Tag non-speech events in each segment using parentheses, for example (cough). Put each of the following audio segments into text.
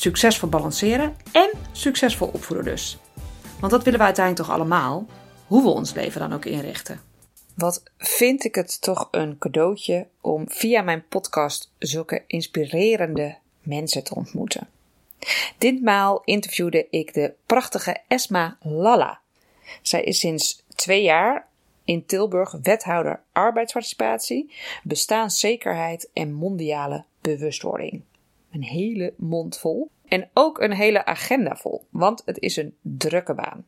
Succesvol balanceren en succesvol opvoeden dus. Want dat willen we uiteindelijk toch allemaal, hoe we ons leven dan ook inrichten. Wat vind ik het toch een cadeautje om via mijn podcast zulke inspirerende mensen te ontmoeten. Ditmaal interviewde ik de prachtige Esma Lalla. Zij is sinds twee jaar in Tilburg wethouder arbeidsparticipatie, bestaanszekerheid en mondiale bewustwording. Een hele mond vol. En ook een hele agenda vol, want het is een drukke baan.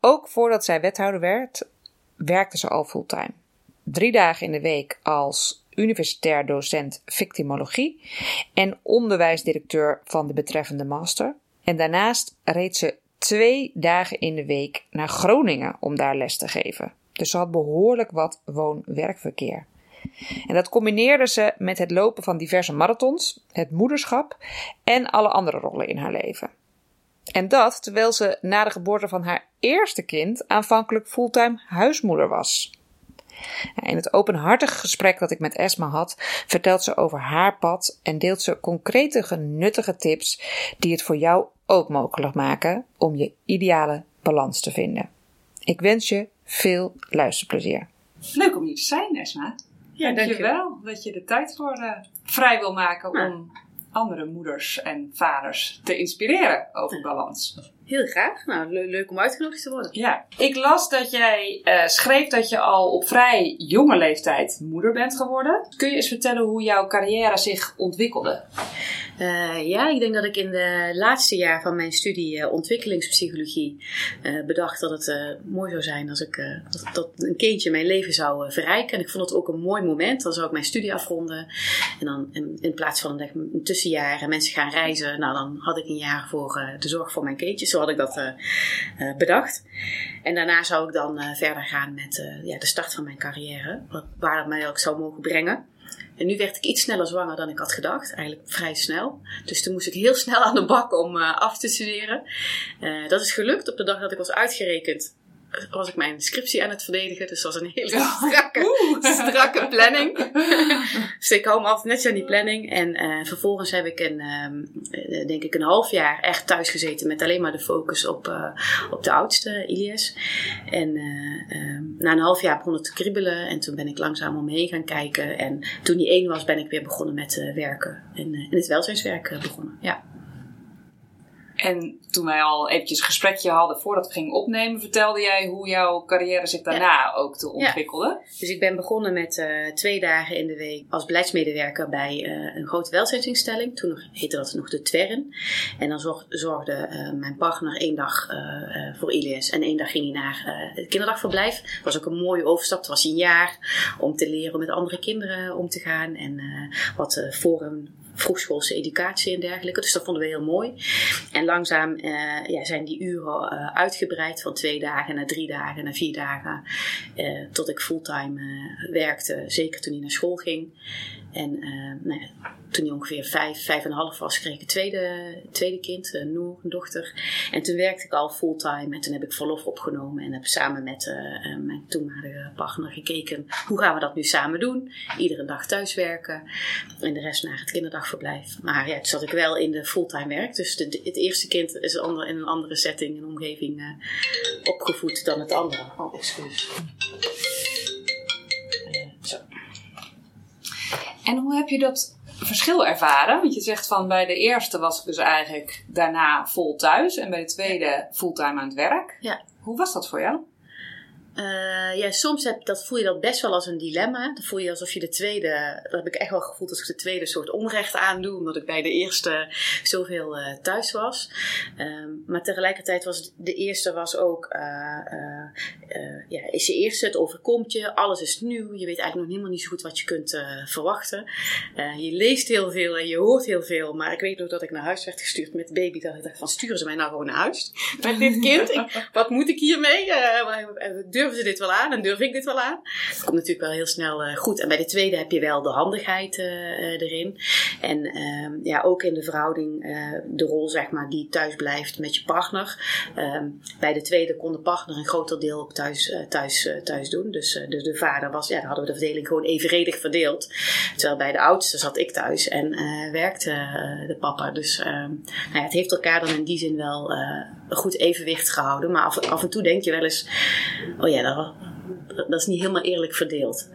Ook voordat zij wethouder werd, werkte ze al fulltime. Drie dagen in de week als universitair docent victimologie en onderwijsdirecteur van de betreffende master. En daarnaast reed ze twee dagen in de week naar Groningen om daar les te geven. Dus ze had behoorlijk wat woon-werkverkeer. En dat combineerde ze met het lopen van diverse marathons, het moederschap en alle andere rollen in haar leven. En dat terwijl ze na de geboorte van haar eerste kind aanvankelijk fulltime huismoeder was. In het openhartige gesprek dat ik met Esma had, vertelt ze over haar pad en deelt ze concrete, nuttige tips die het voor jou ook mogelijk maken om je ideale balans te vinden. Ik wens je veel luisterplezier. Leuk om hier te zijn, Esma. Ja, dankjewel dat je de tijd voor uh, vrij wil maken om andere moeders en vaders te inspireren over balans. Heel graag. Nou, le leuk om uitgenodigd te worden. Ja. Ik las dat jij uh, schreef dat je al op vrij jonge leeftijd moeder bent geworden. Kun je eens vertellen hoe jouw carrière zich ontwikkelde? Uh, ja, ik denk dat ik in de laatste jaar van mijn studie uh, ontwikkelingspsychologie bedacht dat het mooi zou zijn als ik dat, dat, een kindje mijn leven zou verrijken. En ik vond het ook een mooi moment. Dan zou ik mijn studie afronden. En dan in, in plaats van een tussenjaar en mensen gaan reizen, nou dan had ik een jaar voor de zorg voor mijn kindje. Zo had ik dat bedacht. En daarna zou ik dan verder gaan met ja, de start van mijn carrière. Waar het mij ook zou mogen brengen. En nu werd ik iets sneller zwanger dan ik had gedacht. Eigenlijk vrij snel. Dus toen moest ik heel (laughs) snel aan de bak om af te studeren. Dat is gelukt op de dag dat ik was uitgerekend was ik mijn scriptie aan het verdedigen. Dus dat was een hele strakke, strakke planning. (laughs) dus ik hou me altijd netjes aan die planning. En uh, vervolgens heb ik een, uh, denk ik een half jaar echt thuis gezeten met alleen maar de focus op, uh, op de oudste, Ilias. En na een half jaar begon het te kriebelen. En toen ben ik langzaam omheen gaan kijken. En toen die één was, ben ik weer begonnen met werken. En in het welzijnswerk begonnen, ja. En toen wij al eventjes een gesprekje hadden voordat we gingen opnemen, vertelde jij hoe jouw carrière zich daarna ook te ontwikkelde. Ja. Dus ik ben begonnen met uh, twee dagen in de week als beleidsmedewerker bij uh, een grote welzijnsinstelling. Toen nog, heette dat nog de Twerren. En dan zorg, zorgde uh, mijn partner één dag voor Ilias en één dag ging hij naar het kinderdagverblijf. Dat was ook een mooie overstap. Het was een jaar om te leren om met andere kinderen om te gaan en wat forum vroegschoolse educatie en dergelijke. Dus dat vonden we heel mooi. En langzaam uh, ja, zijn die uren uh, uitgebreid van twee dagen naar drie dagen naar vier dagen. Uh, tot ik fulltime werkte, zeker toen hij naar school ging. En nou ja, toen hij ongeveer vijf, vijf en een half was, kreeg ik een tweede, tweede kind, uh, Noor, een dochter. En toen werkte ik al fulltime en toen heb ik verlof opgenomen en heb samen met uh, mijn toenmalige partner gekeken hoe gaan we dat nu samen doen. Iedere dag thuiswerken en de rest naar het kinderdagverblijf. Maar ja, toen zat ik wel in de fulltime werk. Dus het eerste kind is ander, in een andere setting en omgeving opgevoed dan het andere. Oh, excuus. En hoe heb je dat verschil ervaren? Want je zegt van bij de eerste was ik dus eigenlijk daarna vol thuis en bij de tweede fulltime aan het werk. Ja. Hoe was dat voor jou? Uh, ja, soms heb, dat voel je dat best wel als een dilemma. Dan voel je alsof je de tweede, dat heb ik echt wel gevoeld als ik de tweede soort onrecht aandoe, omdat ik bij de eerste zoveel uh, thuis was. Um, maar tegelijkertijd was de eerste was ook, uh, ja, is je eerste, het overkomt je, alles is nieuw, je weet eigenlijk nog helemaal niet zo goed wat je kunt verwachten. je leest heel veel en je hoort heel veel, maar ik weet nog dat ik naar huis werd gestuurd met baby, dat ik dacht van sturen ze mij nou gewoon naar huis met dit kind? Wat moet ik hiermee? durven ze dit wel aan en durf ik dit wel aan? Dat komt natuurlijk wel heel snel goed. En bij de tweede heb je wel de handigheid erin. En uh, ja, ook in de verhouding de rol zeg maar die thuis blijft met je partner. Ehm, bij de tweede kon de partner een deel ook thuis, thuis, thuis doen. Dus de, de, vader was, ja, dan hadden we de verdeling gewoon evenredig verdeeld. Terwijl bij de oudste zat ik thuis en werkte de papa. Dus ehm, nou ja, het heeft elkaar dan in die zin wel een goed evenwicht gehouden. Maar af, af en toe denk je wel eens, oh ja, dat, dat is niet helemaal eerlijk verdeeld.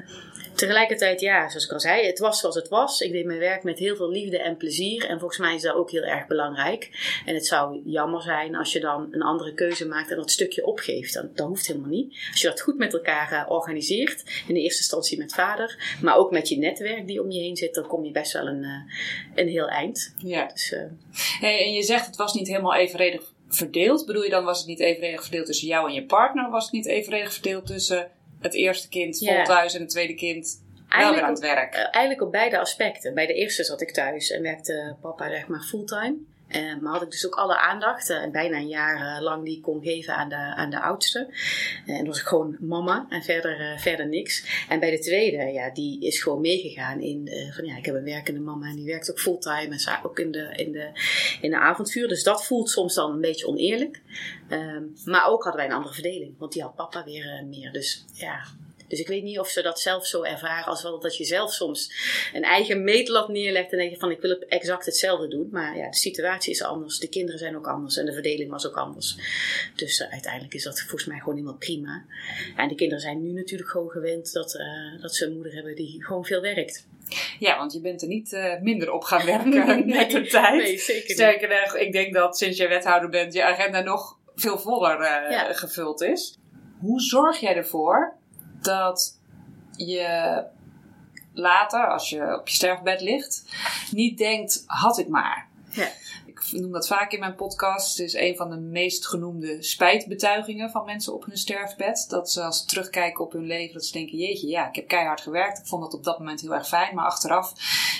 Tegelijkertijd, ja, zoals ik al zei, het was zoals het was. Ik deed mijn werk met heel veel liefde en plezier. En volgens mij is dat ook heel erg belangrijk. En het zou jammer zijn als je dan een andere keuze maakt en dat stukje opgeeft. Dat, dat hoeft helemaal niet. Als je dat goed met elkaar uh, organiseert, in de eerste instantie met vader, maar ook met je netwerk die om je heen zit, dan kom je best wel een, uh, een heel eind. Ja. Dus, uh, hey, en je zegt het was niet helemaal evenredig verdeeld? Bedoel je dan, was het niet evenredig verdeeld tussen jou en je partner? Was het niet evenredig verdeeld tussen het eerste kind vol thuis en het tweede kind wel weer aan het werk? Eh, eigenlijk op beide aspecten. Bij de eerste zat ik thuis en werkte papa zeg maar fulltime. Uh, maar had ik dus ook alle aandacht, uh, bijna een jaar lang, die ik kon geven aan de, aan de oudste. en was ik gewoon mama en verder, verder niks. En bij de tweede, ja, die is gewoon meegegaan in van ja, ik heb een werkende mama en die werkt ook fulltime en ook in de, in, de, in de avondvuur. Dus dat voelt soms dan een beetje oneerlijk. Ehm, maar ook hadden wij een andere verdeling, want die had papa weer meer. Dus ja, dus ik weet niet of ze dat zelf zo ervaren als wel dat je zelf soms een eigen meetlat neerlegt en denk je van ik wil exact hetzelfde doen. Maar ja, de situatie is anders, de kinderen zijn ook anders en de verdeling was ook anders. Dus uh, uiteindelijk is dat volgens mij gewoon helemaal prima. En de kinderen zijn nu natuurlijk gewoon gewend dat, uh, dat ze een moeder hebben die gewoon veel werkt. Ja, want je bent er niet uh, minder op gaan (laughs) werken met de tijd. Nee, zeker Sterker nog, ik denk dat sinds je wethouder bent, je agenda nog veel voller ja. gevuld is. Hoe zorg jij ervoor dat je later, als je op je sterfbed ligt, niet denkt: had ik maar. Ja. Ik noem dat vaak in mijn podcast. Het is een van de meest genoemde spijtbetuigingen van mensen op hun sterfbed. Dat ze als ze terugkijken op hun leven, dat ze denken: jeetje, ja, ik heb keihard gewerkt. Ik vond dat op dat moment heel erg fijn. Maar achteraf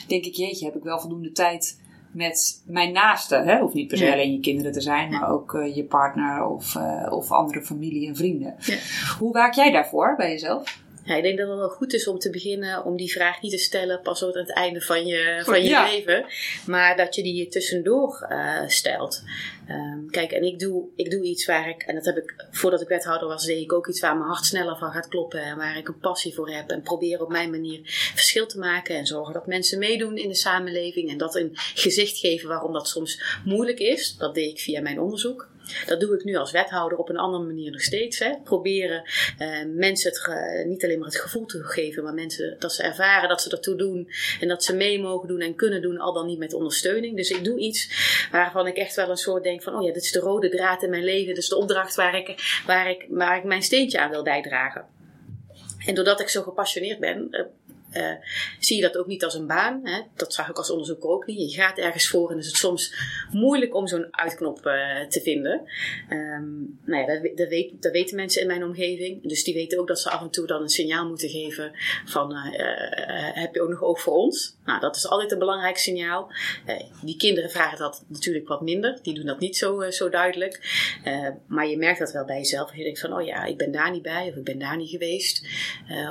denk ik: jeetje, heb ik wel voldoende tijd met mijn naaste. Hè? Hoeft niet per se alleen je kinderen te zijn, maar ook uh, je partner of, uh, of andere familie en vrienden. Ja. Hoe waak jij daarvoor bij jezelf? Ja, ik denk dat het wel goed is om te beginnen om die vraag niet te stellen pas aan het einde van je, van je leven. Maar dat je die tussendoor uh, stelt. Um, kijk, en ik doe, ik doe iets waar ik, en dat heb ik voordat ik wethouder was, deed ik ook iets waar mijn hart sneller van gaat kloppen. En waar ik een passie voor heb. En probeer op mijn manier verschil te maken. En zorgen dat mensen meedoen in de samenleving. En dat een gezicht geven waarom dat soms moeilijk is. Dat deed ik via mijn onderzoek. Dat doe ik nu als wethouder op een andere manier nog steeds. Hè. Proberen uh, mensen het, niet alleen maar het gevoel te geven, maar mensen dat ze ervaren dat ze ertoe doen en dat ze mee mogen doen en kunnen doen, al dan niet met ondersteuning. Dus ik doe iets waarvan ik echt wel een soort denk van, oh ja, dit is de rode draad in mijn leven, dit is de opdracht waar ik, waar ik, waar ik mijn steentje aan wil bijdragen. En doordat ik zo gepassioneerd ben, eh, uh, zie je dat ook niet als een baan. Hè? Dat zag ik als onderzoeker ook niet. Je gaat ergens voor en is het soms moeilijk om zo'n uitknop uh, te vinden. Um, nou ja, dat, dat, weten mensen in mijn omgeving. Dus die weten ook dat ze af en toe dan een signaal moeten geven van uh, heb je ook nog oog voor ons? Nou, dat is altijd een belangrijk signaal. die kinderen vragen dat natuurlijk wat minder. Die doen dat niet zo, zo duidelijk. maar je merkt dat wel bij jezelf. Je denkt van, oh ja, ik ben daar niet bij of ik ben daar niet geweest.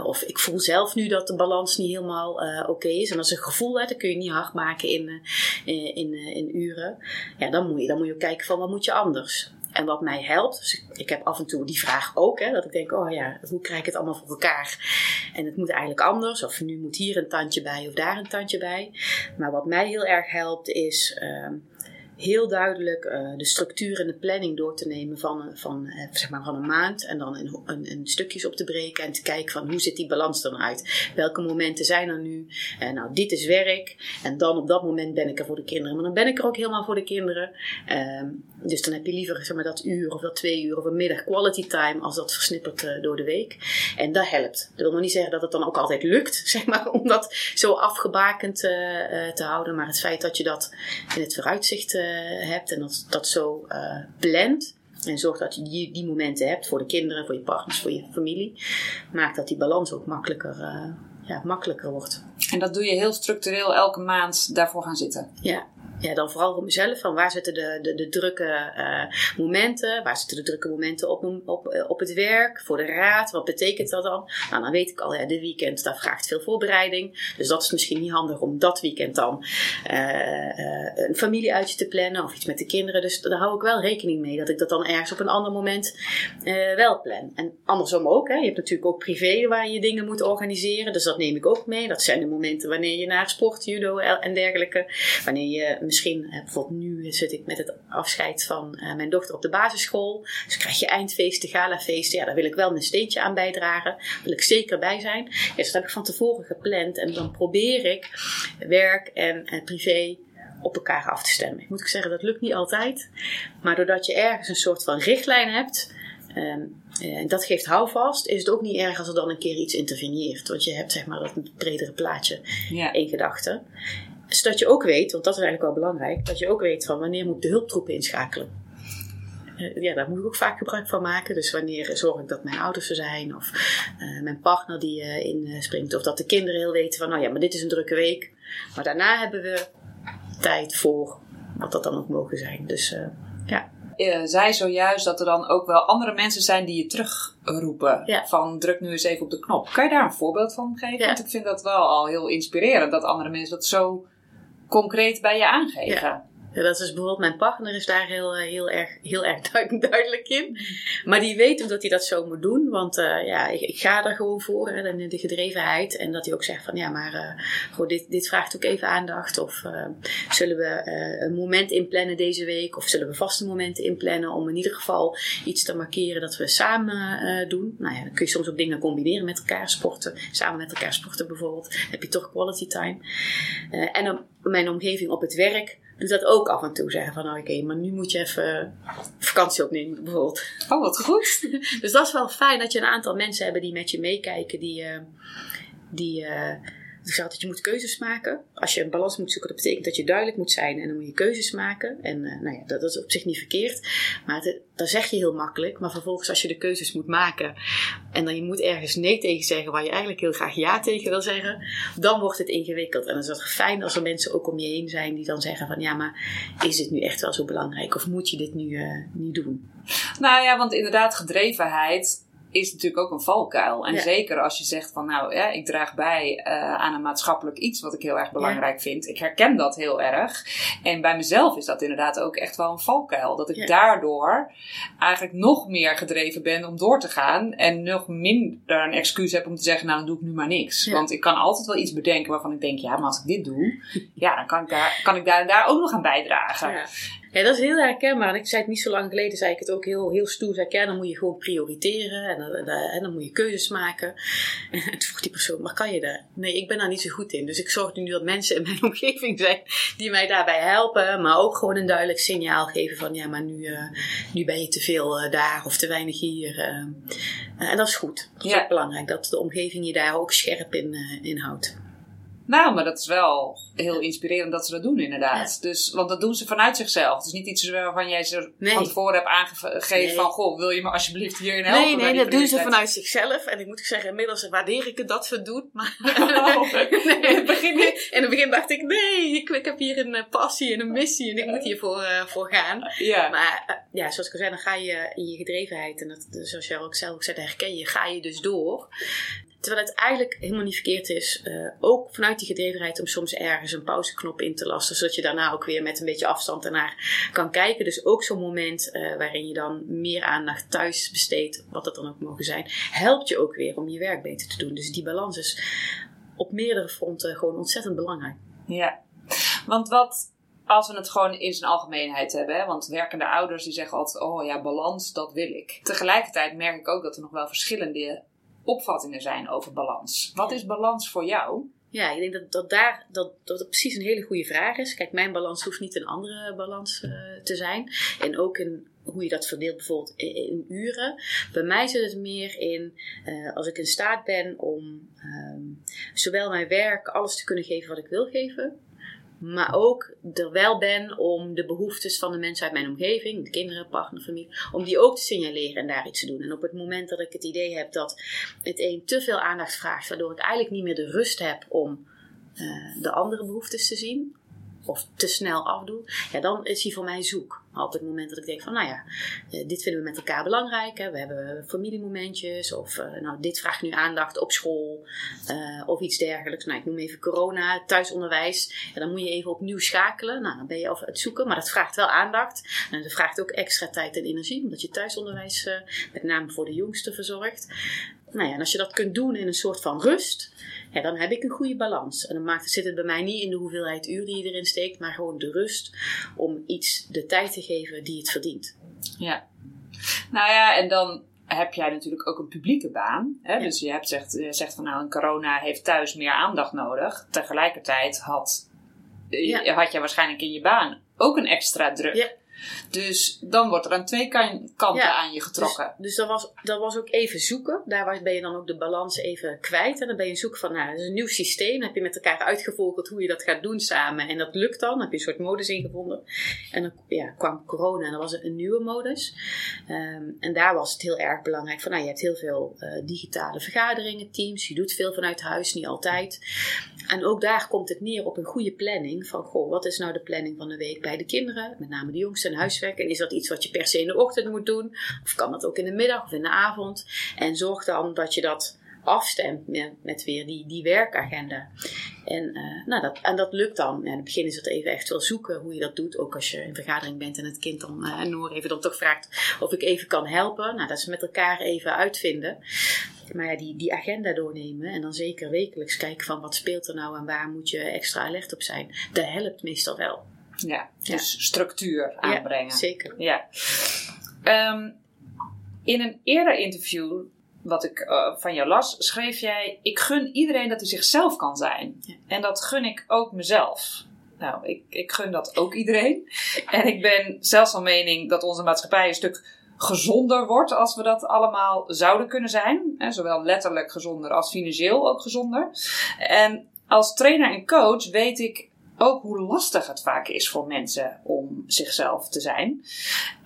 of ik voel zelf nu dat de balans niet helemaal uh, oké is. En als een gevoel hebt, dan kun je niet hard maken in, uh, in, uh, in uren. Ja, dan moet je, dan moet je kijken van wat moet je anders. En wat mij helpt, dus ik, heb af en toe die vraag ook, hè, dat ik denk, oh ja, hoe krijg ik het allemaal voor elkaar? En het moet eigenlijk anders, of nu moet hier een tandje bij of daar een tandje bij. Maar wat mij heel erg helpt is, heel duidelijk uh, de structuur en de planning door te nemen van, van, uh, zeg maar van een maand. En dan in, stukjes op te breken en te kijken van hoe ziet die balans dan uit. Welke momenten zijn er nu? En nou, dit is werk. En dan op dat moment ben ik er voor de kinderen. Maar dan ben ik er ook helemaal voor de kinderen. Uh, dus dan heb je liever zeg maar, dat uur of dat twee uur of een middag quality time als dat versnippert door de week. En dat helpt. Dat wil nog niet zeggen dat het dan ook altijd lukt, (laughs) zeg maar, om dat zo afgebakend te houden. Maar het feit dat je dat in het vooruitzicht eh, hebt en dat, dat zo uh, plant. En zorg dat je die, die, momenten hebt voor de kinderen, voor je partners, voor je familie. Maakt dat die balans ook makkelijker, uh, ja, makkelijker wordt. En dat doe je heel structureel elke maand daarvoor gaan zitten? Ja, ja, dan vooral voor mezelf. Van waar zitten de, de, de drukke uh, momenten? Waar zitten de drukke momenten op, op, eh, op het werk? Voor de raad? Wat betekent dat dan? Nou, dan weet ik al, ja, de weekend, daar vraagt veel voorbereiding. Dus dat is misschien niet handig om dat weekend dan uh, een familieuitje te plannen of iets met de kinderen. Dus daar hou ik wel rekening mee dat ik dat dan ergens op een ander moment wel plan. En andersom ook. Hè. Je hebt natuurlijk ook privé waar je dingen moet organiseren. Dus dat neem ik ook mee. Dat zijn de momenten wanneer je naar sport, judo en dergelijke. Wanneer je misschien, eh, bijvoorbeeld nu zit ik met het afscheid van eh, mijn dochter op de basisschool. Dus krijg je eindfeesten, galafeesten. Ja, daar wil ik wel mijn steentje aan bijdragen. Daar wil ik zeker bij zijn. Ja, dus dat heb ik van tevoren gepland. En dan probeer ik werk en, en privé op elkaar af te stemmen. Moet ik zeggen, dat lukt niet altijd. Maar doordat je ergens een soort van richtlijn hebt. Ehm, eh, en dat geeft houvast. Is het ook niet erg als er dan een keer iets interveneert. Want je hebt zeg maar dat bredere plaatje ja. in gedachten zodat je ook weet, want dat is eigenlijk wel belangrijk, dat je ook weet van wanneer moet de hulptroepen inschakelen. Uh, ja, daar moet ik ook vaak gebruik van maken. Dus wanneer zorg ik dat mijn ouders er zijn, of uh, mijn partner die uh, inspringt, of dat de kinderen heel weten van, nou ja, maar dit is een drukke week. Maar daarna hebben we tijd voor wat dat dan ook mogen zijn. Dus ja. Je zei zojuist dat er dan ook wel andere mensen zijn die je terugroepen. Ja. Van druk nu eens even op de knop. Kan je daar een voorbeeld van geven? Ja. Want ik vind dat wel al heel inspirerend dat andere mensen dat zo concreet bij je aangeven. Dat is bijvoorbeeld, mijn partner is daar heel, eh, heel, erg, heel erg (laughs) duidelijk in. Maar die weet ook dat hij dat zo moet doen. Want uh, ja, ik, ga er gewoon voor, hè, de, gedrevenheid. En dat hij ook zegt van, ja, maar uh, dit, dit vraagt ook even aandacht. Of zullen we een moment inplannen deze week? Of zullen we vaste momenten inplannen om in ieder geval iets te markeren dat we samen doen? Nou ja, dan kun je soms ook dingen combineren met elkaar, sporten. Samen met elkaar sporten bijvoorbeeld. Heb je toch quality time. en mijn omgeving op het werk doet dat ook af en toe. Zeggen van, nou, oké, maar nu moet je even vakantie opnemen, bijvoorbeeld. Oh, wat goed. (laughs) dus dat is wel fijn dat je een aantal mensen hebt die met je meekijken, die, uh, die uh, ik zeg altijd, je moet keuzes maken. Als je een balans moet zoeken, dat betekent dat je duidelijk moet zijn en dan moet je keuzes maken. En uh, nou ja, dat, is op zich niet verkeerd. Maar het, dat zeg je heel makkelijk. Maar vervolgens, als je de keuzes moet maken en dan je moet ergens nee tegen zeggen waar je eigenlijk heel graag ja tegen wil zeggen, dan wordt het ingewikkeld. En dan is het fijn als er mensen ook om je heen zijn die dan zeggen van ja, maar is dit nu echt wel zo belangrijk of moet je dit nu uh, niet doen? Nou ja, want inderdaad, gedrevenheid is natuurlijk ook een valkuil. En zeker als je zegt van nou, ja, ik draag bij uh, aan een maatschappelijk iets wat ik heel erg belangrijk vind. Ik herken dat heel erg. En bij mezelf is dat inderdaad ook echt wel een valkuil. Dat ik daardoor eigenlijk nog meer gedreven ben om door te gaan. En nog minder een excuus heb om te zeggen, nou dan doe ik nu maar niks. Want ik kan altijd wel iets bedenken waarvan ik denk, ja, maar als ik dit doe, ja, dan kan ik daar, kan ik daar en daar ook nog aan bijdragen. Ja, dat is heel herkenbaar. Ik zei het niet zo lang geleden, zei ik het ook heel, heel stoer. Zei ik, ja, dan moet je gewoon prioriteren en dan, en dan moet je keuzes maken. (laughs) En toen vroeg die persoon, maar kan je dat? Nee, ik ben daar niet zo goed in. Dus ik zorg nu dat mensen in mijn (laughs) omgeving zijn die mij daarbij helpen. Maar ook gewoon een duidelijk signaal geven van, ja, maar nu, uh, nu ben je te veel uh, daar of te weinig hier. Uh, en dat is goed. Dat is ja. ook belangrijk, dat de omgeving je daar ook scherp in, in houdt. Nou, maar dat is wel heel inspirerend dat ze dat doen, inderdaad. Dus, want dat doen ze vanuit zichzelf. Het is niet iets waarvan jij ze van tevoren hebt aangegeven van... Goh, wil je me alsjeblieft hierin helpen? Nee, nee, dat doen ze vanuit zichzelf. En ik moet zeggen, inmiddels waardeer ik het dat ze het doen. Maar (laughs) oh, (laughs) (laughs) nee, in, het begin, in het begin dacht ik, nee, ik, ik heb hier een eh, passie en een missie. En ik moet hiervoor uh, voor gaan. Ja. Maar uh, ja, zoals ik al zei, dan ga je in je gedrevenheid... En dat, zoals jij ook zelf ook zei, herken je, ga je dus door. Terwijl het eigenlijk helemaal niet verkeerd is, uh, ook vanuit die gedrevenheid, om soms ergens een pauzeknop in te lassen, zodat je daarna ook weer met een beetje afstand ernaar kan kijken. Dus ook zo'n moment uh, waarin je dan meer aandacht thuis besteedt, wat dat dan ook mogen zijn, helpt je ook weer om je werk beter te doen. Dus die balans is op meerdere fronten gewoon ontzettend belangrijk. Ja, want wat als we het gewoon in zijn algemeenheid hebben, hè? want werkende ouders die zeggen altijd: oh ja, balans, dat wil ik. Tegelijkertijd merk ik ook dat er nog wel verschillende opvattingen zijn over balans. Wat is balans voor jou? Ja, ik denk dat, dat daar dat, dat precies een hele goede vraag is. Kijk, mijn balans hoeft niet een andere balans uh, te zijn. En ook in hoe je dat verdeelt bijvoorbeeld in, uren. Bij mij zit het meer in uh, als ik in staat ben om um, zowel mijn werk alles te kunnen geven wat ik wil geven. Maar ook er wel ben om de behoeftes van de mensen uit mijn omgeving, de kinderen, partner, familie, om die ook te signaleren en daar iets te doen. En op het moment dat ik het idee heb dat het een te veel aandacht vraagt, waardoor ik eigenlijk niet meer de rust heb om uh, de andere behoeftes te zien, of te snel afdoe, ja, dan is hij voor mij zoek. Op het moment dat ik denk van, nou ja, eh, dit vinden we met elkaar belangrijk. Hè. We hebben familiemomentjes of uh, nou, dit vraagt nu aandacht op school uh, of iets dergelijks. Nou, ik noem even corona, thuisonderwijs. En dan moet je even opnieuw schakelen. Nou, dan ben je over het zoeken, maar dat vraagt wel aandacht. En dat vraagt ook extra tijd en energie, omdat je thuisonderwijs met name voor de jongsten verzorgt. Nou ja, en als je dat kunt doen in een soort van rust, ja, dan heb ik een goede balans. En dan maakt, zit het bij mij niet in de hoeveelheid uur die je erin steekt, maar gewoon de rust om iets de tijd te geven die het verdient. Ja. Nou ja, en dan heb jij natuurlijk ook een publieke baan. Hè? Dus je hebt zegt, je zegt van nou, een corona heeft thuis meer aandacht nodig. Tegelijkertijd had, ja. had je waarschijnlijk in je baan ook een extra druk. Dus dan wordt er aan twee kanten aan je getrokken. Dus, dus, dat, was, dat was ook even zoeken. Daar ben je dan ook de balans even kwijt. En dan ben je zoek van, nou, dat is een nieuw systeem. Dan heb je met elkaar uitgevolgd hoe je dat gaat doen samen. En dat lukt dan. Dan heb je een soort modus ingevonden. En dan ja, kwam corona en dan was het een nieuwe modus. Ehm, en daar was het heel erg belangrijk van, nou, je hebt heel veel uh, digitale vergaderingen, teams. Je doet veel vanuit huis, niet altijd. En ook daar komt het neer op een goede planning. Van, goh, wat is nou de planning van de week bij de kinderen? Met name de jongsten en huiswerk. En is dat iets wat je per se in de ochtend moet doen? Of kan dat ook in de middag of in de avond? En zorg dan dat je dat afstemt met, weer die, die werkagenda. En, uh, nou dat, en dat lukt dan. in het begin is het even echt wel zoeken hoe je dat doet. Ook als je in vergadering bent en het kind dan, uh, Noor even dan toch vraagt of ik even kan helpen. Nou, dat is met elkaar even uitvinden. Maar ja, die, die agenda doornemen en dan zeker wekelijks kijken van wat speelt er nou en waar moet je extra alert op zijn. Dat helpt meestal wel. Ja, dus structuur aanbrengen. Ja, zeker. Ja. Um, in een eerder interview wat ik uh, van jou las, schreef jij: Ik gun iedereen dat hij zichzelf kan zijn. Ja. En dat gun ik ook mezelf. Nou, ik, ik gun dat ook iedereen. (laughs) En ik ben zelfs van mening dat onze maatschappij een stuk gezonder wordt als we dat allemaal zouden kunnen zijn. En zowel letterlijk gezonder als financieel ook gezonder. En als trainer en coach weet ik ook hoe lastig het vaak is voor mensen om zichzelf te zijn.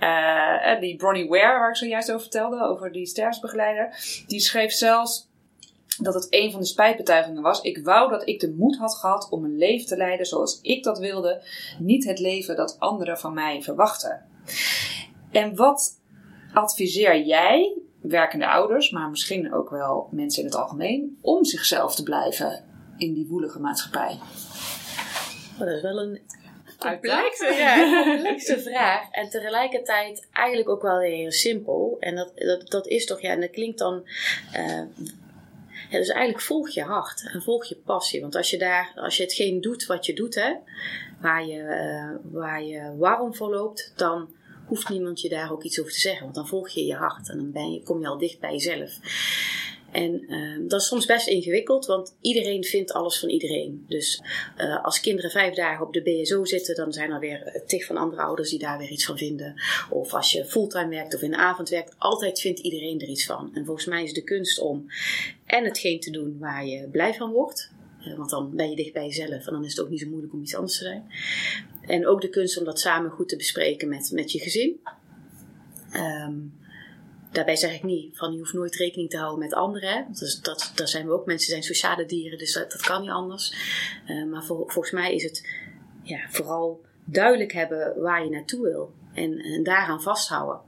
Uh, die Bronnie Ware, waar ik zojuist over vertelde, over die sterfsbegeleider, die schreef zelfs dat het een van de spijtbetuigingen was. Ik wou dat ik de moed had gehad om een leven te leiden zoals ik dat wilde, niet het leven dat anderen van mij verwachten. En wat adviseer jij, werkende ouders, maar misschien ook wel mensen in het algemeen, om zichzelf te blijven in die woelige maatschappij? Maar dat is wel een complexe, ja, complexe (laughs) vraag. En tegelijkertijd eigenlijk ook wel heel simpel. En dat, dat, dat is toch, ja, en dat klinkt dan. Uh, ja, dus eigenlijk volg je hart en volg je passie. Want als je daar, als je hetgeen doet wat je doet, hè, waar je, uh, waar je warm voor loopt, dan hoeft niemand je daar ook iets over te zeggen. Want dan volg je je hart en dan ben je, kom je al dicht bij jezelf. En uh, dat is soms best ingewikkeld, want iedereen vindt alles van iedereen. Dus uh, als kinderen vijf dagen op de BSO zitten, dan zijn er weer tig van andere ouders die daar weer iets van vinden. Of als je fulltime werkt of in de avond werkt, altijd vindt iedereen er iets van. En volgens mij is de kunst om en hetgeen te doen waar je blij van wordt. Uh, want dan ben je dicht bij jezelf en dan is het ook niet zo moeilijk om iets anders te zijn. En ook de kunst om dat samen goed te bespreken met, met je gezin. Um, Daarbij zeg ik niet van je hoeft nooit rekening te houden met anderen. Dus dat, dat zijn we ook. Mensen zijn sociale dieren, dus dat, kan niet anders. Uh, maar volgens mij is het ja, vooral duidelijk hebben waar je naartoe wil. En, en daaraan vasthouden.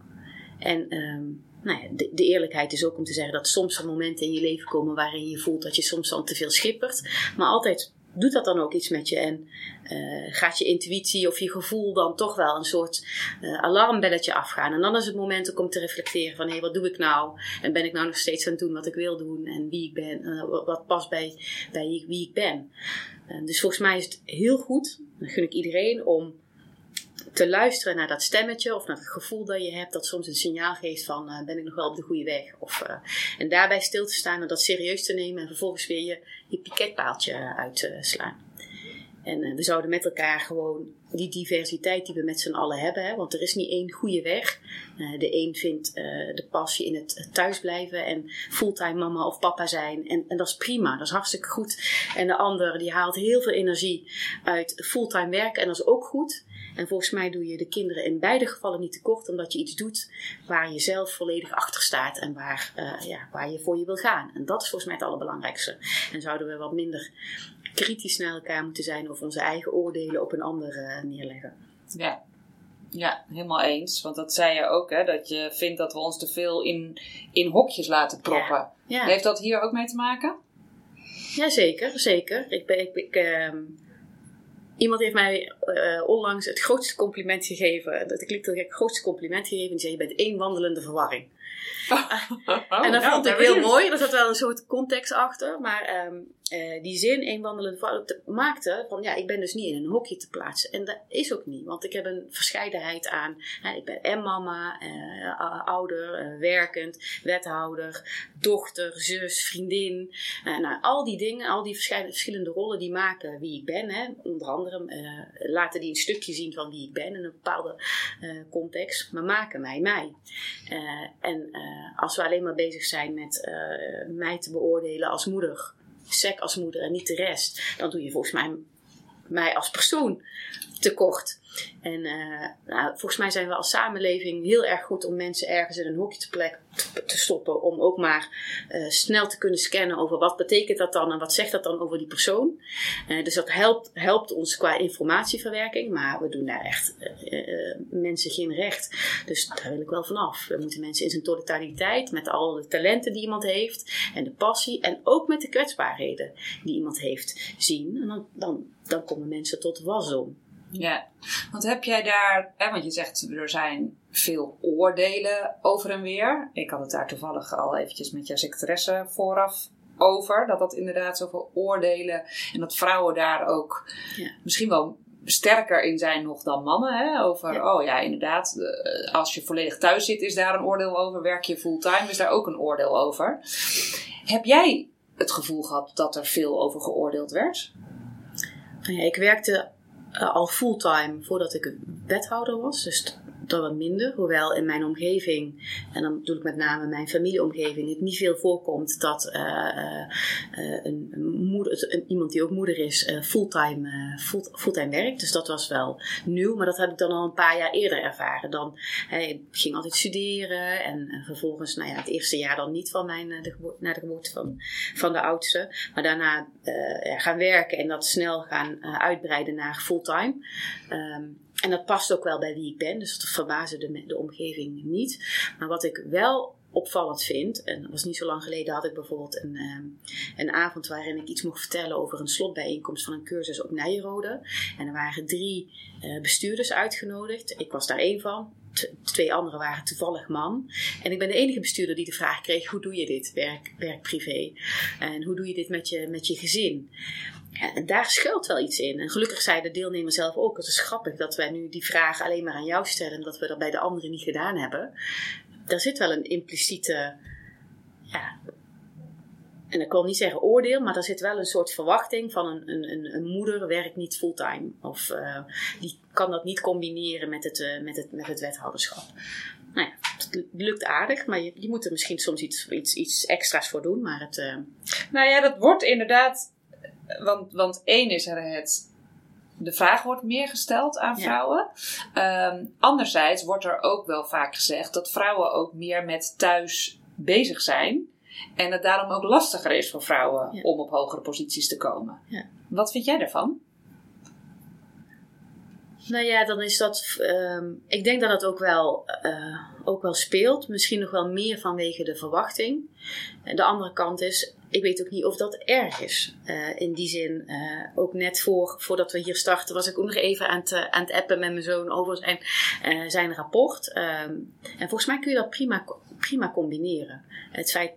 En um, nou ja, de, de, eerlijkheid is ook om te zeggen dat soms er momenten in je leven komen waarin je voelt dat je soms dan te veel schippert. Maar altijd doet dat dan ook iets met je en uh, gaat je intuïtie of je gevoel dan toch wel een soort uh, alarmbelletje afgaan. En dan is het moment om te reflecteren van hé, hey, wat doe ik nou? En ben ik nou nog steeds aan het doen wat ik wil doen en wie ik ben, uh, wat past bij, bij wie ik ben. dus volgens mij is het heel goed, dan gun ik iedereen om te luisteren naar dat stemmetje of naar het gevoel dat je hebt, dat soms een signaal geeft van ben ik nog wel op de goede weg. Of, en daarbij stil te staan en dat serieus te nemen en vervolgens weer je, je piketpaaltje uit te slaan. En uh, we zouden met elkaar gewoon die diversiteit die we met z'n allen hebben, hè, want er is niet één goede weg. de een vindt de passie in het thuisblijven en fulltime mama of papa zijn. En, en dat is prima, dat is hartstikke goed. En de ander die haalt heel veel energie uit fulltime werken en dat is ook goed. En volgens mij doe je de kinderen in beide gevallen niet tekort, omdat je iets doet waar je zelf volledig achter staat en waar, ja, waar je voor je wil gaan. En dat is volgens mij het allerbelangrijkste. En zouden we wat minder kritisch naar elkaar moeten zijn of onze eigen oordelen op een ander uh, neerleggen. Ja. Ja, helemaal eens. Want dat zei je ook, hè, dat je vindt dat we ons te veel in, in hokjes laten proppen. Ja. Ja. Heeft dat hier ook mee te maken? Jazeker, zeker. Ik, ben, ik, ik, uh, Iemand heeft mij uh, onlangs het grootste compliment gegeven. Dat klinkt heel gek, het grootste compliment gegeven. Die zei: Je bent één wandelende verwarring. Oh, (laughs) en dat vond ik heel mooi. Er zat wel een soort context achter. Maar um, uh, die zin, een wandelende maakte van ja, ik ben dus niet in een hokje te plaatsen. En dat is ook niet, want ik heb een verscheidenheid aan. Hè, ik ben en mama, uh, ouder, uh, werkend, wethouder, dochter, zus, vriendin. nou, al die dingen, al die verschillende rollen die maken wie ik ben. Hè. Onder andere laten die een stukje zien van wie ik ben in een bepaalde context, maar maken mij mij. en als we alleen maar bezig zijn met mij te beoordelen als moeder sec als moeder en niet de rest, dan doe je volgens mij mij als persoon tekort. En uh, nou, volgens mij zijn we als samenleving heel erg goed om mensen ergens in een hokje te, plek, te, stoppen. Om ook maar uh, snel te kunnen scannen over wat betekent dat dan en wat zegt dat dan over die persoon. Uh, dus dat helpt, helpt ons qua informatieverwerking. Maar we doen daar echt mensen geen recht. Dus daar wil ik wel vanaf. We moeten mensen in zijn totaliteit, met al de talenten die iemand heeft. En de passie. En ook met de kwetsbaarheden die iemand heeft zien. En dan, dan, dan komen mensen tot wasdom. Ja, want heb jij daar, hè, want je zegt er zijn veel oordelen over en weer. Ik had het daar toevallig al eventjes met jouw secretaresse vooraf over. Dat dat inderdaad zoveel oordelen en dat vrouwen daar ook ja. misschien wel sterker in zijn nog dan mannen. Hè? Over, oh ja, inderdaad, eh, als je volledig thuis zit is daar een oordeel over. Werk je fulltime is daar ook een oordeel over. Heb jij het gevoel gehad dat er veel over geoordeeld werd? Nou ja, ik werkte al fulltime voordat ik wethouder was. Dus dat wat minder. Hoewel in mijn omgeving, en dan bedoel ik met name mijn familieomgeving, het niet veel voorkomt dat uh, uh, een, moeder, iemand die ook moeder is, fulltime, full, fulltime werkt. Dus dat was wel nieuw, maar dat heb ik dan al een paar jaar eerder ervaren. Dan ging altijd studeren en vervolgens, nou ja, het eerste jaar dan niet van mijn, de naar de geboorte van, van de oudste. Maar daarna gaan werken en dat snel gaan uitbreiden naar fulltime. Um, en dat past ook wel bij wie ik ben, dus dat verbaasde de, de omgeving niet. Maar wat ik wel opvallend vind, en dat was niet zo lang geleden, had ik bijvoorbeeld een, um, een avond waarin ik iets mocht vertellen over een slotbijeenkomst van een cursus op Nijenrode. En er waren drie uh, bestuurders uitgenodigd. Ik was daar één van. twee anderen waren toevallig man. En ik ben de enige bestuurder die de vraag kreeg: hoe doe je dit, werk, werk privé? En hoe doe je dit met je, met je gezin? En daar schuilt wel iets in. En gelukkig zei de deelnemer zelf ook: het is grappig dat wij nu die vraag alleen maar aan jou stellen en dat we dat bij de anderen niet gedaan hebben. Daar zit wel een impliciete, ja, en ik wil niet zeggen oordeel, maar er zit wel een soort verwachting van een, een, een moeder werkt niet fulltime. Of uh, die kan dat niet combineren met het, uh, met het, met het wethouderschap. Nou ja, het lukt aardig, maar je, je moet er misschien soms iets, iets, iets extra's voor doen. Maar het, uh... Nou ja, dat wordt inderdaad want, want één is er het. De vraag wordt meer gesteld aan vrouwen. Ehm, anderzijds wordt er ook wel vaak gezegd dat vrouwen ook meer met thuis bezig zijn. En het daarom ook lastiger is voor vrouwen om op hogere posities te komen. Ja. Wat vind jij daarvan? Nou ja, dan is dat. Um, ik denk dat het ook wel, uh, ook wel speelt. Misschien nog wel meer vanwege de verwachting. En de andere kant is, ik weet ook niet of dat erg is. Uh, in die zin, uh, ook net voor, voordat we hier starten, was ik ook nog even aan het, aan het appen met mijn zoon over zijn, zijn rapport. Um, en volgens mij kun je dat prima, prima combineren. Het feit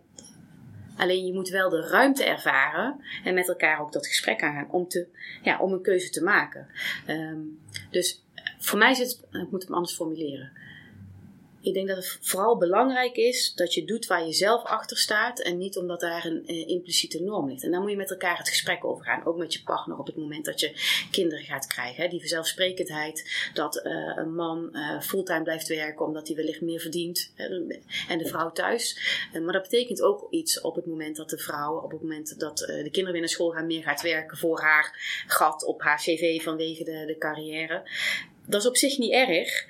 Alleen je moet wel de ruimte ervaren en met elkaar ook dat gesprek aangaan om, te, ja, om een keuze te maken. Um, dus voor mij zit, ik moet hem anders formuleren ik denk dat het vooral belangrijk is dat je doet waar je zelf achter staat en niet omdat daar een eh, impliciete norm ligt. En daar moet je met elkaar het gesprek over gaan, ook met je partner op het moment dat je kinderen gaat krijgen. Hè. Die vanzelfsprekendheid dat uh, een man uh, fulltime blijft werken omdat hij wellicht meer verdient en de vrouw thuis. maar dat betekent ook iets op het moment dat de vrouw, op het moment dat de kinderen weer naar school gaan, meer gaat werken voor haar gat op haar cv vanwege de, de carrière. Dat is op zich niet erg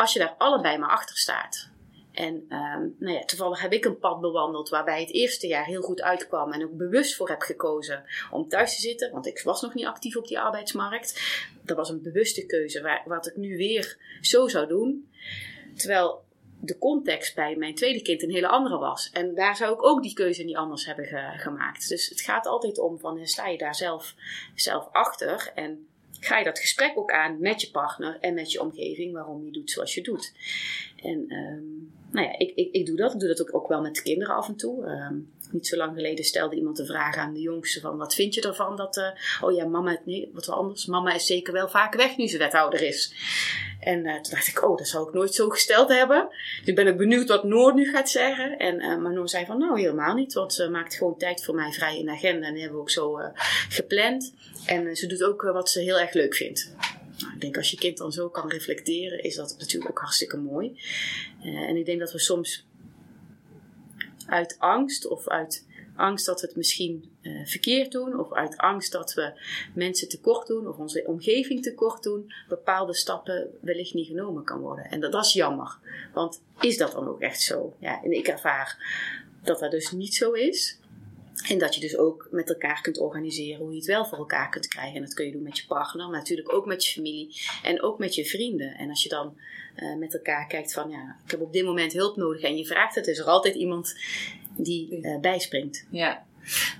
als je daar allebei maar achter staat. En um, nou ja, toevallig heb ik een pad bewandeld waarbij het eerste jaar heel goed uitkwam en ook bewust voor heb gekozen om thuis te zitten, want ik was nog niet actief op die arbeidsmarkt. Dat was een bewuste keuze, waar, wat ik nu weer zo zou doen. Terwijl de context bij mijn tweede kind een hele andere was. En daar zou ik ook die keuze niet anders hebben gemaakt. Dus het gaat altijd om van sta je daar zelf, zelf achter en ga je dat gesprek ook aan met je partner en met je omgeving waarom je doet zoals je doet. En um, nou ja, ik, ik, ik doe dat. Ik doe dat ook, ook wel met de kinderen af en toe. Um, niet zo lang geleden stelde iemand de vraag aan de jongste van wat vind je ervan dat, uh, oh ja, mama, nee, wat anders. Mama is zeker wel vaak weg nu ze wethouder is. En uh, toen dacht ik, oh, dat zou ik nooit zo gesteld hebben. Dus ben ik benieuwd wat Noor nu gaat zeggen. En, uh, maar Noor zei van, nou, helemaal niet. Want ze maakt gewoon tijd voor mij vrij in de agenda. En die hebben we ook zo gepland. En ze doet ook wat ze heel erg leuk vindt. Nou, ik denk als je kind dan zo kan reflecteren, is dat natuurlijk ook hartstikke mooi. en ik denk dat we soms uit angst of uit angst dat we het misschien uh, verkeerd doen, of uit angst dat we mensen tekort doen of onze omgeving tekort doen, bepaalde stappen wellicht niet genomen kan worden. En dat, is jammer, want is dat dan ook echt zo? Ja, en ik ervaar dat dat dus niet zo is. En dat je dus ook met elkaar kunt organiseren hoe je het wel voor elkaar kunt krijgen. En dat kun je doen met je partner, maar natuurlijk ook met je familie en ook met je vrienden. En als je dan uh, met elkaar kijkt van ja, ik heb op dit moment hulp nodig en je vraagt het, is er altijd iemand die uh, bijspringt. Ja.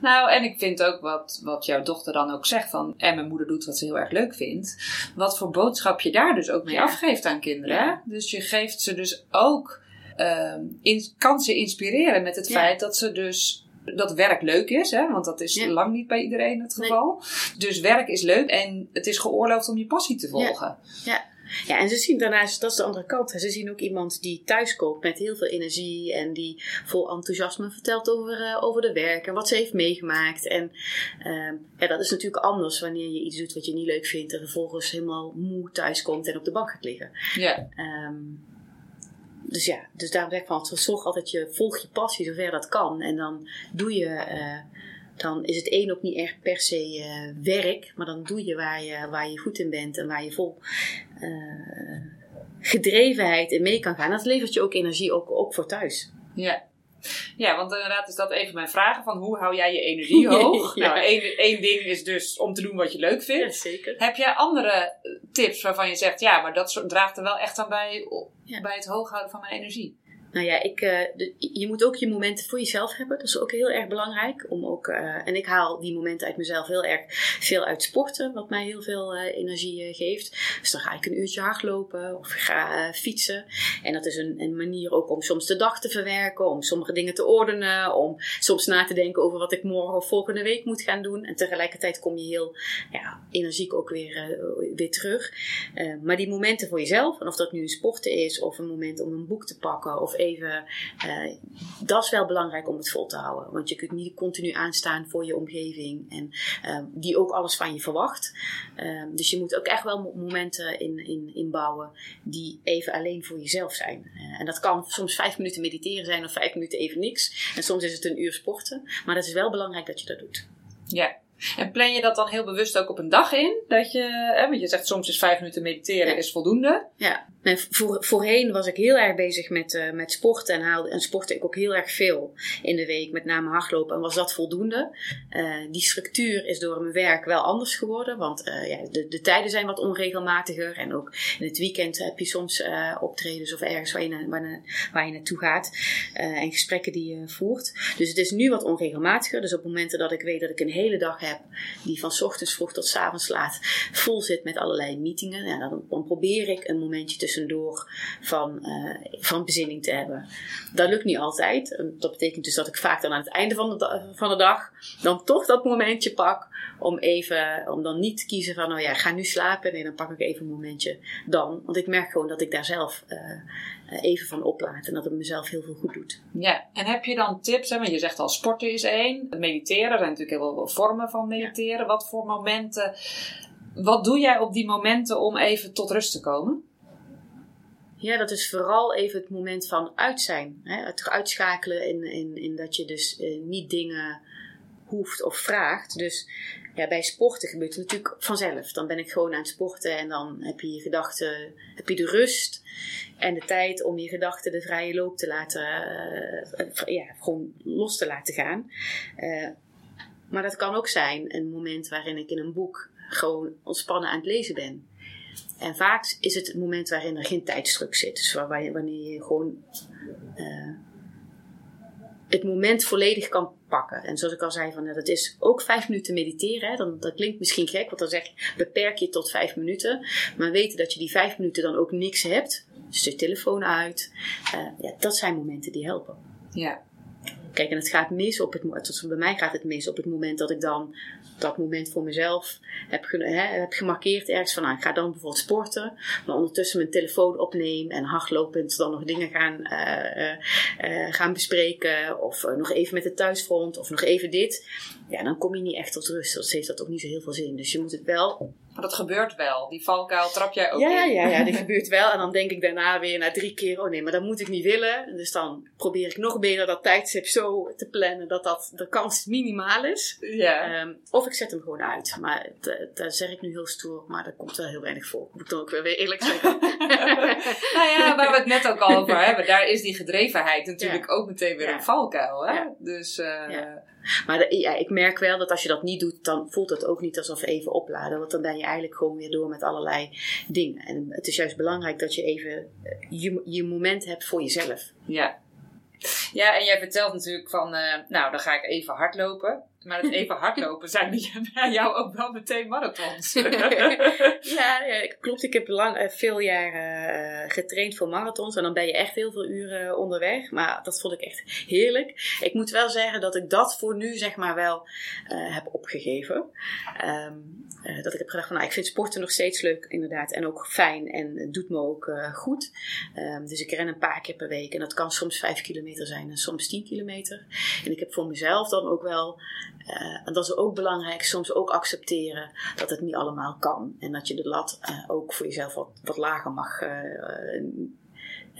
Nou, en ik vind ook wat, wat jouw dochter dan ook zegt van... en mijn moeder doet wat ze heel erg leuk vindt. Wat voor boodschap je daar dus ook mee afgeeft aan kinderen. Ja. Dus je geeft ze dus ook... Uh, in, kan ze inspireren met het feit dat ze dus dat werk leuk is, hè? want dat is lang niet bij iedereen het geval. Dus werk is leuk en het is geoorloofd om je passie te volgen. Ja. ja. Ja, en ze zien daarnaast, dat is de andere kant. Ze zien ook iemand die thuiskomt met heel veel energie en die vol enthousiasme vertelt over, uh, over de werk en wat ze heeft meegemaakt. En uh, ja, dat is natuurlijk anders wanneer je iets doet wat je niet leuk vindt en vervolgens helemaal moe thuiskomt en op de bank gaat liggen. Ja. Um, dus ja, dus daarom zeg ik van, zorg altijd je, volg je passie zover dat kan. En dan doe je, uh, dan is het één ook niet echt per se uh, werk, maar dan doe je waar, je waar je goed in bent en waar je vol uh, gedrevenheid in mee kan gaan. Dat levert je ook energie, ook, ook voor thuis. Ja, ja, want inderdaad is dat even mijn vragen van hoe hou jij je (laughs) energie hoog? ja. Nou, één, één ding is dus om te doen wat je leuk vindt. Ja, zeker. Heb jij andere tips waarvan je zegt, ja, maar dat draagt er wel echt aan bij, bij het hoog houden van mijn energie? Nou ja, ik, de, je moet ook je momenten voor jezelf hebben. Dat is ook heel erg belangrijk. Om ook, uh, en ik haal die momenten uit mezelf heel erg veel uit sporten, wat mij heel veel uh, energie geeft. Dus dan ga ik een uurtje hardlopen of ga fietsen. En dat is een, een, manier ook om soms de dag te verwerken, om sommige dingen te ordenen, om soms na te denken over wat ik morgen of volgende week moet gaan doen. En tegelijkertijd kom je heel ja, energiek ook weer, weer terug. maar die momenten voor jezelf, of dat nu een sporten is of een moment om een boek te pakken of even. Uh, dat is wel belangrijk om het vol te houden. Want je kunt niet continu aanstaan voor je omgeving. En uh, die ook alles van je verwacht. Uh, dus je moet ook echt wel momenten in, in, inbouwen die even alleen voor jezelf zijn. Eh, en dat kan soms vijf minuten mediteren zijn of vijf minuten even niks. En soms is het een uur sporten. Maar het is wel belangrijk dat je dat doet. Ja, en plan je dat dan heel bewust ook op een dag in? Dat je, hè, want je zegt soms is vijf minuten mediteren is voldoende. Ja, voor, voorheen was ik heel erg bezig met, uh, met sporten en, haalde, en sportte ik ook heel erg veel in de week, met name hardlopen. En was dat voldoende? Uh, die structuur is door mijn werk wel anders geworden, want uh, ja, de, de tijden zijn wat onregelmatiger. En ook in het weekend heb je soms optredens of ergens waar je, na, waar, waar je naartoe gaat en gesprekken die je voert. Dus het is nu wat onregelmatiger. Dus op momenten dat ik weet dat ik een hele dag heb die van ochtends vroeg tot avonds laat vol zit met allerlei meetingen. Ja, dan, dan, probeer ik een momentje tussendoor van, van bezinning te hebben. Dat lukt niet altijd. Dat betekent dus dat ik vaak dan aan het einde van de, van de dag dan toch dat momentje pak om even, om dan niet te kiezen van, nou ja, ga nu slapen. Nee, dan pak ik even een momentje dan. Want ik merk gewoon dat ik daar zelf even van oplaad en dat het mezelf heel veel goed doet. Ja, en heb je dan tips? Hè? Want je zegt al, sporten is één. Mediteren, er zijn natuurlijk heel veel vormen van mediteren. Wat voor momenten, wat doe jij op die momenten om even tot rust te komen? Ja, dat is vooral even het moment van uit zijn. Hè? Het uitschakelen in, in, in dat je dus eh, niet dingen hoeft of vraagt. Dus ja, bij sporten gebeurt het natuurlijk vanzelf. Dan ben ik gewoon aan het sporten en dan heb je je gedachten, heb je de rust en de tijd om je gedachten de vrije loop te laten, uh, ja, gewoon los te laten gaan. Uh, maar dat kan ook zijn een moment waarin ik in een boek gewoon ontspannen aan het lezen ben. En vaak is het het moment waarin er geen tijdsdruk zit. Dus wanneer je gewoon uh, het moment volledig kan pakken. En zoals ik al zei, van, dat is ook vijf minuten mediteren. Hè. Dan, dat klinkt misschien gek, want dan zeg ik beperk je tot vijf minuten. Maar weten dat je die vijf minuten dan ook niks hebt. Dus de telefoon uit. Uh, ja, dat zijn momenten die helpen. Ja. Kijk, en het gaat mis op het, bij mij gaat het mis op het moment dat ik dan dat moment voor mezelf heb, heb gemarkeerd ergens van, nou, ik ga dan bijvoorbeeld sporten, maar ondertussen mijn telefoon opneem en hardlopend dan nog dingen gaan, uh, uh, gaan bespreken, of nog even met de thuisfront, of nog even dit. Ja, dan kom je niet echt tot rust. Dat heeft dat ook niet zo heel veel zin. Dus je moet het wel maar dat gebeurt wel. Die valkuil trap jij ook ja, in. Ja, ja, die (laughs) gebeurt wel. En dan denk ik daarna weer na drie keer, oh nee, maar dat moet ik niet willen. Dus dan probeer ik nog beter dat tijdstip zo te plannen dat, dat de kans minimaal is. Ja. Um, of ik zet hem gewoon uit. Maar daar zeg ik nu heel stoer, maar daar komt wel heel weinig voor. Moet ik dan ook weer eerlijk zeggen. (laughs) nou ja, waar we het net ook al over (laughs) hebben, daar is die gedrevenheid natuurlijk ook meteen weer een valkuil. Hè? Dus... Uh, maar ja, ik merk wel dat als je dat niet doet, dan voelt het ook niet alsof even opladen. Want dan ben je eigenlijk gewoon weer door met allerlei dingen. En het is juist belangrijk dat je even eh, je, je moment hebt voor jezelf. Ja. Ja, en jij vertelt natuurlijk van, uh, nou, dan ga ik even hardlopen. Maar het even hardlopen zijn (laughs) bij jou ook wel meteen marathons. (laughs) ja, klopt. Ik heb lang, uh, veel jaren uh, getraind voor marathons. En dan ben je echt heel veel uren onderweg. Maar dat vond ik echt heerlijk. Ik moet wel zeggen dat ik dat voor nu zeg maar wel uh, heb opgegeven. Um, dat ik heb gedacht van nou, ik vind sporten nog steeds leuk inderdaad. En ook fijn. En het doet me ook goed. Um, dus ik ren een paar keer per week. En dat kan soms 5 kilometer zijn en soms 10 kilometer. En ik heb voor mezelf dan ook wel uh, en dat is ook belangrijk, soms ook accepteren dat het niet allemaal kan. En dat je de lat uh, ook voor jezelf wat, wat lager mag uh,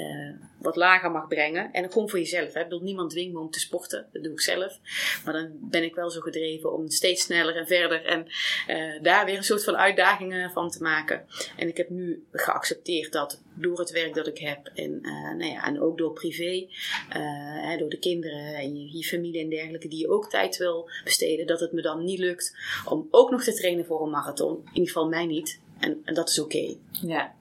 uh, wat lager mag brengen. En gewoon voor jezelf. Hè. Ik bedoel, niemand dwingt me om te sporten. Dat doe ik zelf. Maar dan ben ik wel zo gedreven om steeds sneller en verder. En uh, daar weer een soort van uitdagingen van te maken. En ik heb nu geaccepteerd dat door het werk dat ik heb. En, uh, nou ja, en ook door privé. Hè, door de kinderen en je, familie en dergelijke. Die je ook tijd wil besteden. Dat het me dan niet lukt om ook nog te trainen voor een marathon. In ieder geval mij niet. En, dat is oké. Ja.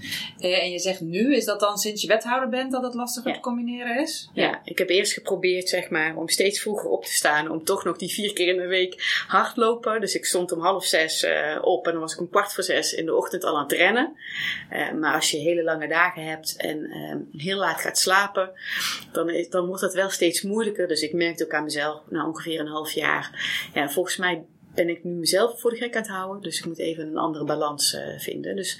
(laughs) Eh, en je zegt nu, is dat dan sinds je wethouder bent dat het lastiger te combineren is? Ja. ik heb eerst geprobeerd zeg maar om steeds vroeger op te staan. Om toch nog die vier keer in de week hardlopen. Dus ik stond om half zes uh, op en dan was ik om kwart voor zes in de ochtend al aan het rennen. Uh, maar als je hele lange dagen hebt en heel laat gaat slapen, dan, is, dan wordt het wel steeds moeilijker. Dus ik merkte ook aan mezelf na ongeveer een half jaar. Ja, volgens mij ben ik nu mezelf voor de gek aan het houden. Dus ik moet even een andere balans vinden. Dus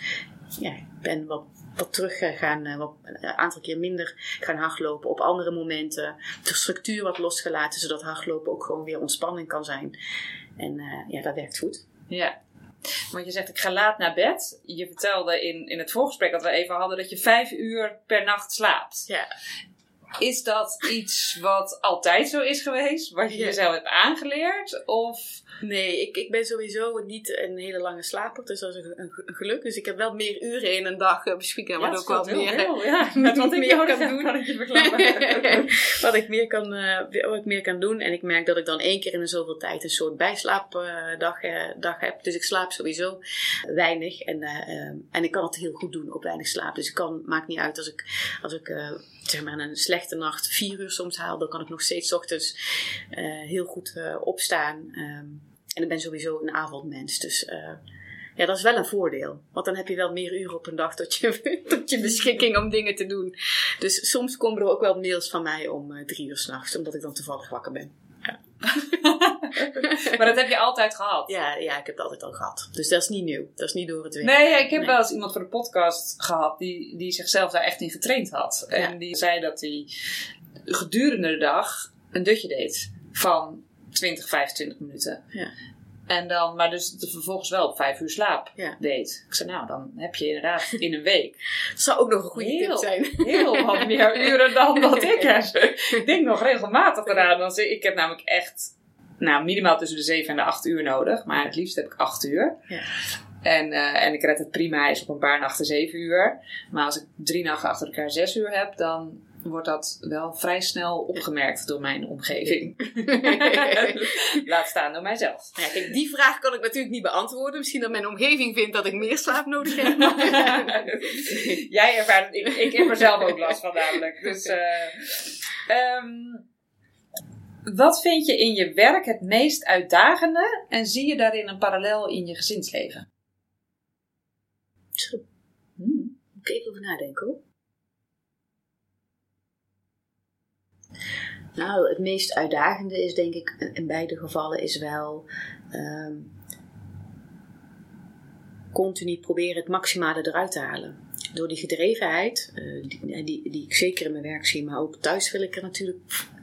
ja, ik ben wat, wat terug gaan, eh, wat, een aantal keer minder gaan hardlopen op andere momenten. De structuur wat losgelaten, zodat hardlopen ook gewoon weer ontspanning kan zijn. En uh, ja, dat werkt goed. Ja. Want je zegt, ik ga laat naar bed. Je vertelde in, in het voorgesprek dat we even hadden dat je vijf uur per nacht slaapt. Ja. Is dat iets wat altijd zo is geweest? Wat je ja. jezelf hebt aangeleerd? Of Nee, ik, ik ben sowieso niet een hele lange slaper. Dus dat is een, een, geluk. Dus ik heb wel meer uren in een dag uh, beschikbaar. Ja, wat ook wel meer, heel, ja. (laughs) Met (laughs) (laughs) wat ik meer kan doen. Kan ik je wat, ik meer kan, uh, wat ik meer kan doen. En ik merk dat ik dan één keer in de zoveel tijd een soort bijslaapdag uh, dag heb. Dus ik slaap sowieso weinig. En, en ik kan het heel goed doen op weinig slaap. Dus het kan, maakt niet uit als ik, als ik zeg maar een slechte nacht vier uur soms haal. Dan kan ik nog steeds ochtends heel goed opstaan. Um, En ik ben sowieso een avondmens, dus uh, ja, dat is wel een voordeel. Want dan heb je wel meer uren op een dag tot je, (laughs) tot je beschikking om dingen te doen. Dus soms komen er ook wel mails van mij om drie uur s'nachts, omdat ik dan toevallig wakker ben. (laughs) Maar dat heb je altijd gehad? Ja, ja, ik heb het altijd al gehad. Dus dat is niet nieuw. Dat is niet door het weer. Nee, ik heb wel eens iemand voor de podcast gehad die, die zichzelf daar echt in getraind had. En die zei dat hij gedurende de dag een dutje deed van 20, 25 minuten. Ja. En dan, maar dus vervolgens wel op vijf uur slaap deed. Ik zei, nou, dan heb je inderdaad in een week. (laughs) Dat zou ook nog een goede tip zijn. (laughs) Heel wat meer uren dan dat ik (laughs) heb. Ik denk nog regelmatig eraan. Ik heb namelijk echt, nou, minimaal tussen de zeven en de acht uur nodig. Maar het liefst heb ik acht uur. Ja. En, uh, en ik red het prima eens op een paar nachten zeven uur. Maar als ik drie nachten achter elkaar zes uur heb, dan wordt dat wel vrij snel opgemerkt door mijn omgeving. (laughs) Laat staan door mijzelf. Ja, kijk, die vraag kan ik natuurlijk niet beantwoorden. Misschien dat mijn omgeving vindt dat ik meer slaap nodig heb. (laughs) Jij ervaart ik, ik heb er zelf ook last van namelijk. Dus, uh, um, wat vind je in je werk het meest uitdagende en zie je daarin een parallel in je gezinsleven? Zo. Hmm. Moet ik even over nadenken hoor. Nou, het meest uitdagende is denk ik in beide gevallen is wel um, continu proberen het maximale eruit te halen. Door die gedrevenheid, uh, die, die, die, ik zeker in mijn werk zie, maar ook thuis wil ik er natuurlijk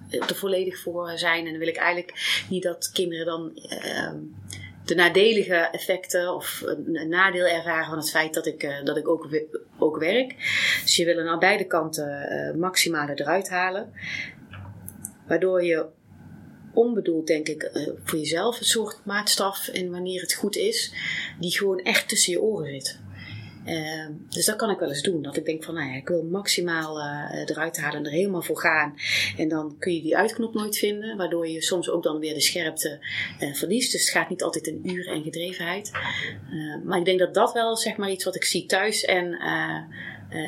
er volledig voor zijn. En dan wil ik eigenlijk niet dat kinderen dan uh, de nadelige effecten of een, nadeel ervaren van het feit dat ik, dat ik ook, ook werk. Dus je wil aan beide kanten maximale eruit halen. Waardoor je onbedoeld, denk ik, uh, voor jezelf een soort maatstaf en wanneer het goed is, die gewoon echt tussen je oren zit. Uh, dus dat kan ik wel eens doen. Dat ik denk van, nou ja, ik wil maximaal uh, eruit halen en er helemaal voor gaan. En dan kun je die uitknop nooit vinden, waardoor je soms ook dan weer de scherpte uh, verliest. Dus het gaat niet altijd in uren en gedrevenheid. maar ik denk dat dat wel, zeg maar, iets wat ik zie thuis en,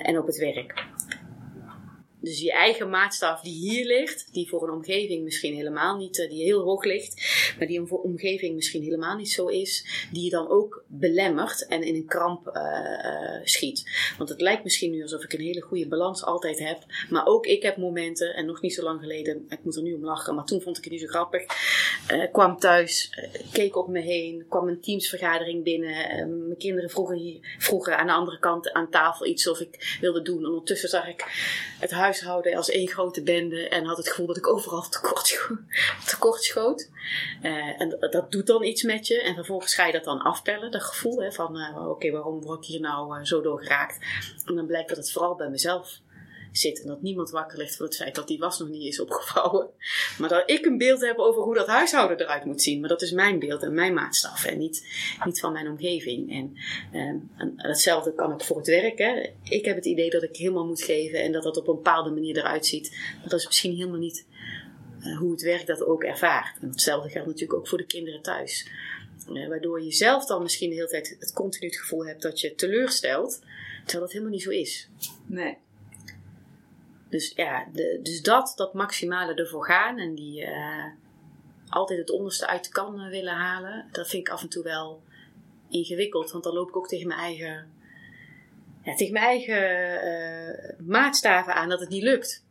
en op het werk. Dus je eigen maatstaf die hier ligt, die voor een omgeving misschien helemaal niet, eh, die heel hoog ligt, maar die een omgeving misschien helemaal niet zo is, die je dan ook belemmert en in een kramp uh, schiet. Want het lijkt misschien nu alsof ik een hele goede balans altijd heb, maar ook ik heb momenten, en nog niet zo lang geleden, ik moet er nu om lachen, maar toen vond ik het niet zo grappig, uh, kwam thuis, keek op me heen, kwam een teamsvergadering binnen, mijn kinderen vroegen, hier, vroegen aan de andere kant aan tafel iets of ik wilde doen. Ondertussen zag ik het huis huishouden als één grote bende en had het gevoel dat ik overal (laughs) tekort, tekort schoot. Uh, en dat doet dan iets met je en vervolgens ga je dat dan afpellen, dat gevoel hè, van uh, oké, waarom word ik hier nou uh, zo door geraakt? En dan blijkt dat het vooral bij mezelf zit. En dat niemand wakker ligt voor het feit dat die was nog niet is opgevouwen. Maar dat ik een beeld heb over hoe dat huishouden eruit moet zien. Maar dat is mijn beeld en mijn maatstaf. En niet, niet van mijn omgeving. En, um, en hetzelfde kan ik voor het werk. Hè. Ik heb het idee dat ik helemaal moet geven. En dat dat op een bepaalde manier eruit ziet. Maar dat is misschien helemaal niet uh, hoe het werk dat ook ervaart. En hetzelfde geldt natuurlijk ook voor de kinderen thuis. Uh, waardoor je zelf dan misschien de hele tijd het continu het gevoel hebt dat je teleurstelt. Terwijl dat helemaal niet zo is. Nee. Dus ja, de, dus dat, dat maximale ervoor gaan en die uh, altijd het onderste uit de kan eh, willen halen, dat vind ik af en toe wel ingewikkeld. Want dan loop ik ook tegen mijn eigen, ja, tegen mijn eigen uh, maatstaven aan dat het niet lukt.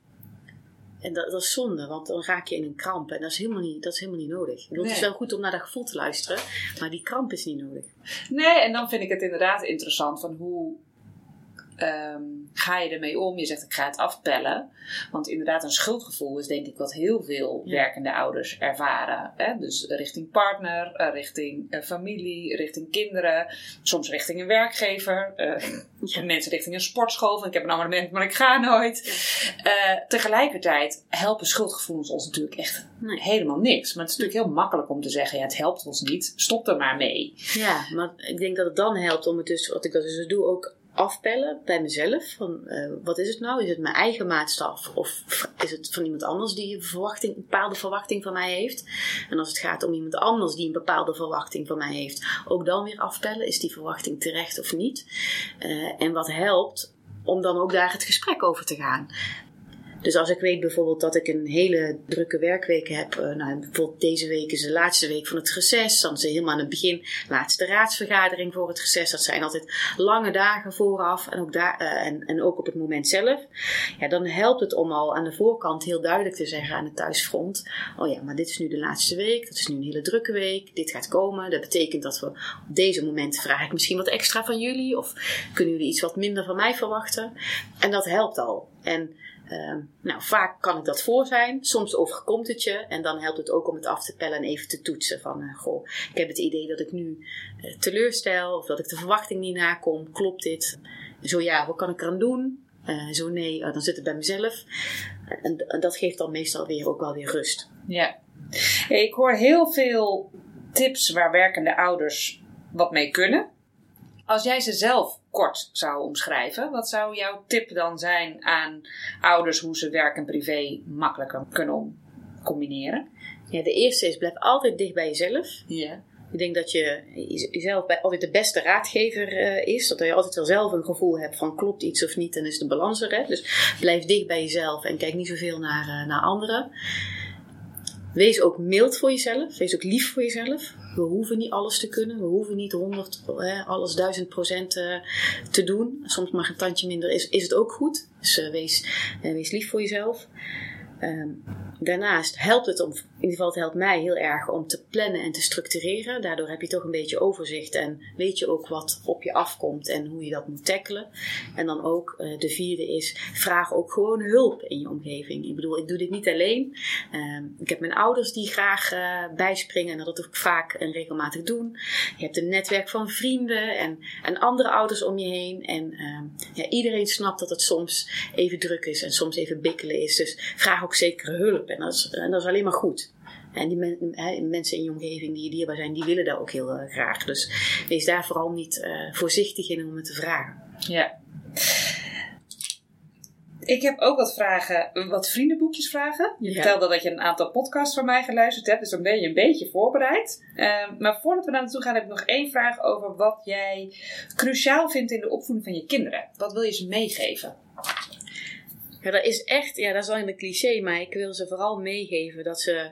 En dat, dat, is zonde, want dan raak je in een kramp. En dat is helemaal niet, dat is helemaal niet nodig. Ik bedoel, Het is wel goed om naar dat gevoel te luisteren, maar die kramp is niet nodig. Nee, en dan vind ik het inderdaad interessant van hoe um, ga je ermee om? Je zegt ik ga het afpellen. Want inderdaad, een schuldgevoel is denk ik wat heel veel werkende ouders ervaren. Hè? Dus richting partner, eh, richting uh, familie, richting kinderen, soms richting een werkgever, (laughs) uh, mensen richting een sportschool. Van, ik heb een abonnement, maar ik ga nooit. tegelijkertijd helpen schuldgevoelens ons natuurlijk echt helemaal niks. Maar het is natuurlijk heel makkelijk om te zeggen: ja, het helpt ons niet, stop er maar mee. Ja, maar ik denk dat het dan helpt om het dus, wat ik dat dus doe, ook afpellen bij mezelf. Van, uh, wat is het nou? Is het mijn eigen maatstaf? Of is het van iemand anders die een, verwachting, een bepaalde verwachting van mij heeft? En als het gaat om iemand anders die een bepaalde verwachting van mij heeft, ook dan weer afpellen. Is die verwachting terecht of niet? Uh, en wat helpt om dan ook daar het gesprek over te gaan. Dus als ik weet bijvoorbeeld dat ik een hele drukke werkweek heb, uh, nou, bijvoorbeeld deze week is de laatste week van het reces, dan is het helemaal aan het begin laatste raadsvergadering voor het reces. Dat zijn altijd lange dagen vooraf en ook, daar, uh, en, en ook op het moment zelf. Ja, dan helpt het om al aan de voorkant heel duidelijk te zeggen aan het thuisfront: Oh ja, maar dit is nu de laatste week, dat is nu een hele drukke week, dit gaat komen. Dat betekent dat we op deze momenten vraag ik misschien wat extra van jullie, of kunnen jullie iets wat minder van mij verwachten? En dat helpt al. En uh, nou, vaak kan ik dat voor zijn. Soms overkomt het je. En dan helpt het ook om het af te pellen en even te toetsen. Van, uh, goh, ik heb het idee dat ik nu uh, teleurstel. Of dat ik de verwachting niet nakom. Klopt dit? Zo ja, wat kan ik eraan doen? Uh, zo nee, dan zit het bij mezelf. En, en, dat geeft dan meestal weer ook wel weer rust. Ja. Ik hoor heel veel tips waar werkende ouders wat mee kunnen. Als jij ze zelf kort zou omschrijven, wat zou jouw tip dan zijn aan ouders hoe ze werk en privé makkelijker kunnen combineren? Ja, de eerste is blijf altijd dicht bij jezelf. Ja. Ik denk dat je jezelf bij altijd de beste raadgever uh, is. Dat je altijd wel zelf een gevoel hebt van klopt iets of niet en is de balans er. Hè? Dus blijf dicht bij jezelf en kijk niet zoveel naar, uh, naar anderen. Wees ook mild voor jezelf. Wees ook lief voor jezelf. We hoeven niet alles te kunnen. We hoeven niet 100, hè, alles 1000 procent uh, te doen. Soms mag een tandje minder, is, is het ook goed. Dus uh, wees, uh, wees lief voor jezelf. Um, daarnaast helpt het om, in ieder geval het helpt mij heel erg om te plannen en te structureren. Daardoor heb je toch een beetje overzicht en weet je ook wat op je afkomt en hoe je dat moet tackelen. En dan ook uh, de vierde is, vraag ook gewoon hulp in je omgeving. Ik bedoel, ik doe dit niet alleen. Um, ik heb mijn ouders die graag uh, bijspringen en dat ook vaak en regelmatig doen. Je hebt een netwerk van vrienden en, en andere ouders om je heen. En um, ja, iedereen snapt dat het soms even druk is en soms even bikkelen is. Dus vraag ook zeker hulp. En dat is, en dat is alleen maar goed. En die men, he, mensen in je omgeving die je dierbaar zijn, die willen dat ook heel uh, graag. Dus wees daar vooral niet uh, voorzichtig in om het te vragen. Ja. Ik heb ook wat vragen, wat vriendenboekjes vragen. Je ja. vertelde dat je een aantal podcasts van mij geluisterd hebt, dus dan ben je een beetje voorbereid. Uh, maar voordat we daar naartoe gaan, heb ik nog één vraag over wat jij cruciaal vindt in de opvoeding van je kinderen. Wat wil je ze meegeven? Ja, dat is echt, ja, dat is wel een cliché, maar ik wil ze vooral meegeven dat ze